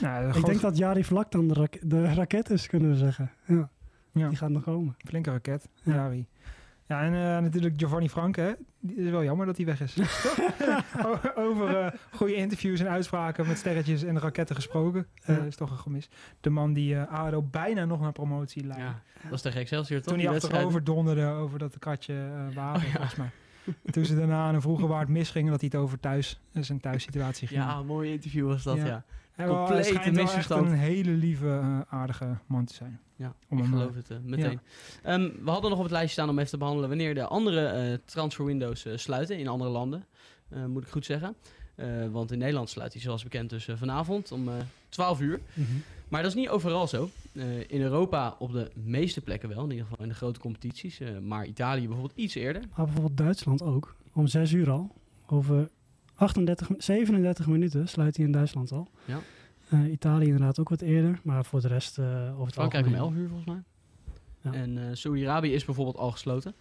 Nou, Ik groot- denk dat Jari Vlak dan de, rak- de raket is, kunnen we zeggen. Ja, Ja. die gaat nog komen. Flinke raket. Ja. Ja, en eh, natuurlijk Giovanni Franke. hè. Die is wel jammer dat hij weg is. Over eh, goede interviews en uitspraken met sterretjes en raketten gesproken. Eh, Ja. is toch een gemis. De man die eh ADO bijna nog naar promotie leidde. Ja, dat was tegen Excelsior toch? Toen die hij achterover donderde over dat katje eh water, Oh, ja. volgens mij. Toen ze daarna aan een vroege waard misgingen, dat hij het over thuis, eh, zijn thuissituatie ging. Ja, een mooi interview was dat, Ja. ja. Complete misverstand. een hele lieve, eh, aardige man te zijn. Ja, Om ik hem, geloof eh, het eh, meteen. Ehm, we hadden nog op het lijstje staan om even te behandelen wanneer de andere eh, transfer windows sluiten in andere landen. Eh, moet ik goed zeggen. Eh, want in Nederland sluit hij zoals bekend dus vanavond om eh 12 uur. Maar dat is niet overal zo. Eh, in Europa op de meeste plekken wel, in ieder geval in de grote competities. Eh, maar Italië bijvoorbeeld iets eerder. Maar bijvoorbeeld Duitsland ook. Om 6 uur al. Over 38, 37 minuten sluit hij in Duitsland al. Ja. Eh, Italië inderdaad ook wat eerder. Maar voor de rest eh over het Frankrijk om algemeen. 11 uur volgens mij. Ja. En eh Saudi-Arabië is bijvoorbeeld al gesloten.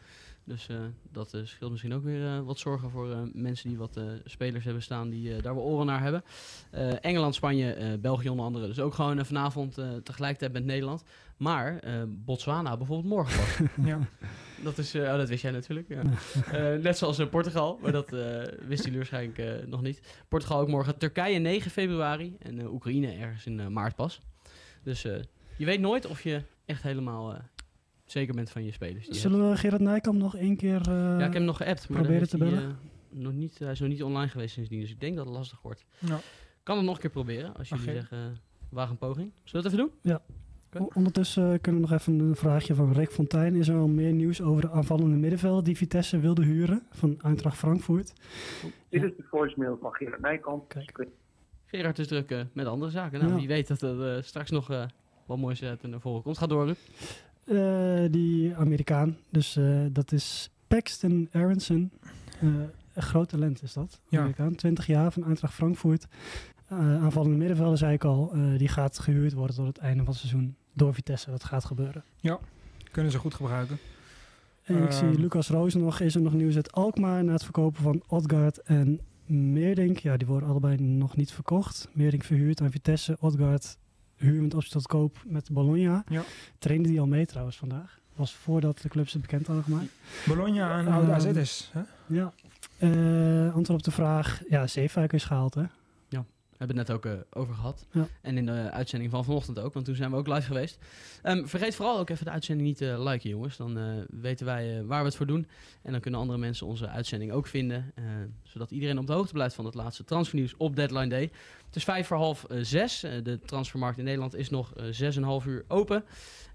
Dus eh, dat eh, scheelt misschien ook weer wat zorgen voor eh, mensen die wat eh, spelers hebben staan die eh, daar wel oren naar hebben. Eh, Engeland, Spanje, eh, België onder andere. Dus ook gewoon vanavond eh, tegelijkertijd met Nederland. Maar eh, Botswana bijvoorbeeld morgen pas. Ja. Dat, is, eh, oh, dat wist jij natuurlijk. Ja. Eh, net zoals eh, Portugal, maar dat wist jullie waarschijnlijk nog niet. Portugal ook morgen. Turkije 9 februari en Oekraïne ergens in maart pas. Dus je weet nooit of je echt helemaal zeker bent van je spelers. Zullen we Gerard Nijkamp nog één keer... eh, ja, ik heb hem nog geappt, maar proberen te hij, bellen? eh, nog niet, hij is nog niet online geweest sindsdien, dus ik denk dat het lastig wordt. Ja. Kan het nog een keer proberen, als jullie zeggen, uh, waag een poging. Zullen we het even doen? Ondertussen eh, kunnen we nog even een vraagje van Rick Fontijn. Is er al meer nieuws over de aanvallende middenveld die Vitesse wilde huren van Eintracht Frankfurt? Dit is de voicemail van Gerard Nijkamp. Kijk. Gerard is druk eh, met andere zaken. Nou, Ja. wie weet dat er eh, straks nog eh, wat moois uit naar voren komt. Ga door, Ruud. Eh, die Amerikaan, dus eh, dat is Paxton Aronson. Eh, een groot talent is dat. Ja. Amerikaan, 20 jaar van Eintracht Frankfurt. Eh, aanvallende middenvelder, zei ik al. eh, die gaat gehuurd worden tot het einde van het seizoen door Vitesse. Dat gaat gebeuren. Kunnen ze goed gebruiken. En ik Ehm. zie Lucas Roos nog. Is er nog nieuws uit Alkmaar na het verkopen van Odgaard en Meerdink. Ja, die worden allebei nog niet verkocht. Meerdink verhuurd aan Vitesse. Odgaard huur met optie tot koop met Bologna. Ja. Trainde die al mee trouwens vandaag. Was voordat de clubs het bekend hadden gemaakt. Bologna en Ehm, oude AZ is. Hè? Ja. Eh, antwoord op de vraag. Ja, Zeefuik is gehaald hè. We hebben het net ook eh, over gehad. Ja. En in de uitzending van vanochtend ook, want toen zijn we ook live geweest. Ehm, vergeet vooral ook even de uitzending niet te liken, jongens. Dan eh, weten wij eh, waar we het voor doen. En dan kunnen andere mensen onze uitzending ook vinden. zodat iedereen op de hoogte blijft van het laatste transfernieuws op Deadline Day. Het is vijf voor half zes. De transfermarkt in Nederland is nog zes en een half uur open.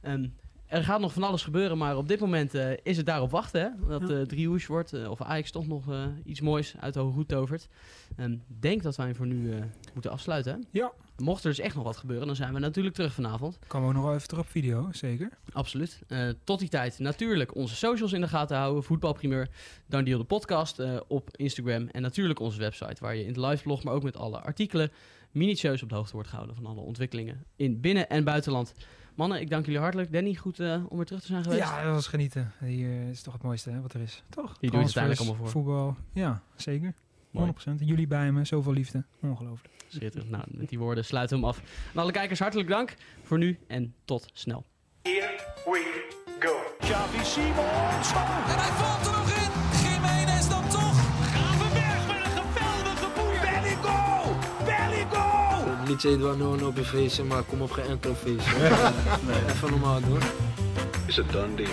Ehm, er gaat nog van alles gebeuren, maar op dit moment eh, is het daarop wachten. Hè? Dat Ja. eh driehoes wordt, eh, of Ajax toch nog iets moois uit de hoge hoed tovert. Ik denk dat wij hem voor nu moeten afsluiten. Hè? Ja. Mocht er dus echt nog wat gebeuren, dan zijn we natuurlijk terug vanavond. Komen we ook nog wel even terug op video, zeker. Absoluut. Tot die tijd natuurlijk onze socials in de gaten houden. Voetbalprimeur, Dan de podcast op Instagram. En natuurlijk onze website waar je in de live blog, maar ook met alle artikelen, minutieus op de hoogte wordt gehouden van alle ontwikkelingen in binnen- en buitenland. Mannen, ik dank jullie hartelijk. Danny, goed eh, om weer terug te zijn geweest. Ja, dat was genieten. Eh, is toch het mooiste hè, wat er is. Toch? Die doe je het uiteindelijk allemaal voor. Voetbal. Ja, zeker. 100%. Mooi. Jullie bij me, zoveel liefde. Ongelooflijk. Schitterend. Nou, met die woorden sluiten we hem af. En alle kijkers, hartelijk dank voor nu en tot snel. Here we go. Xavi Simons. En hij valt Niet Eduard no op je feestje, maar kom op geen enkel feestje. Even normaal doen. Is a done deal.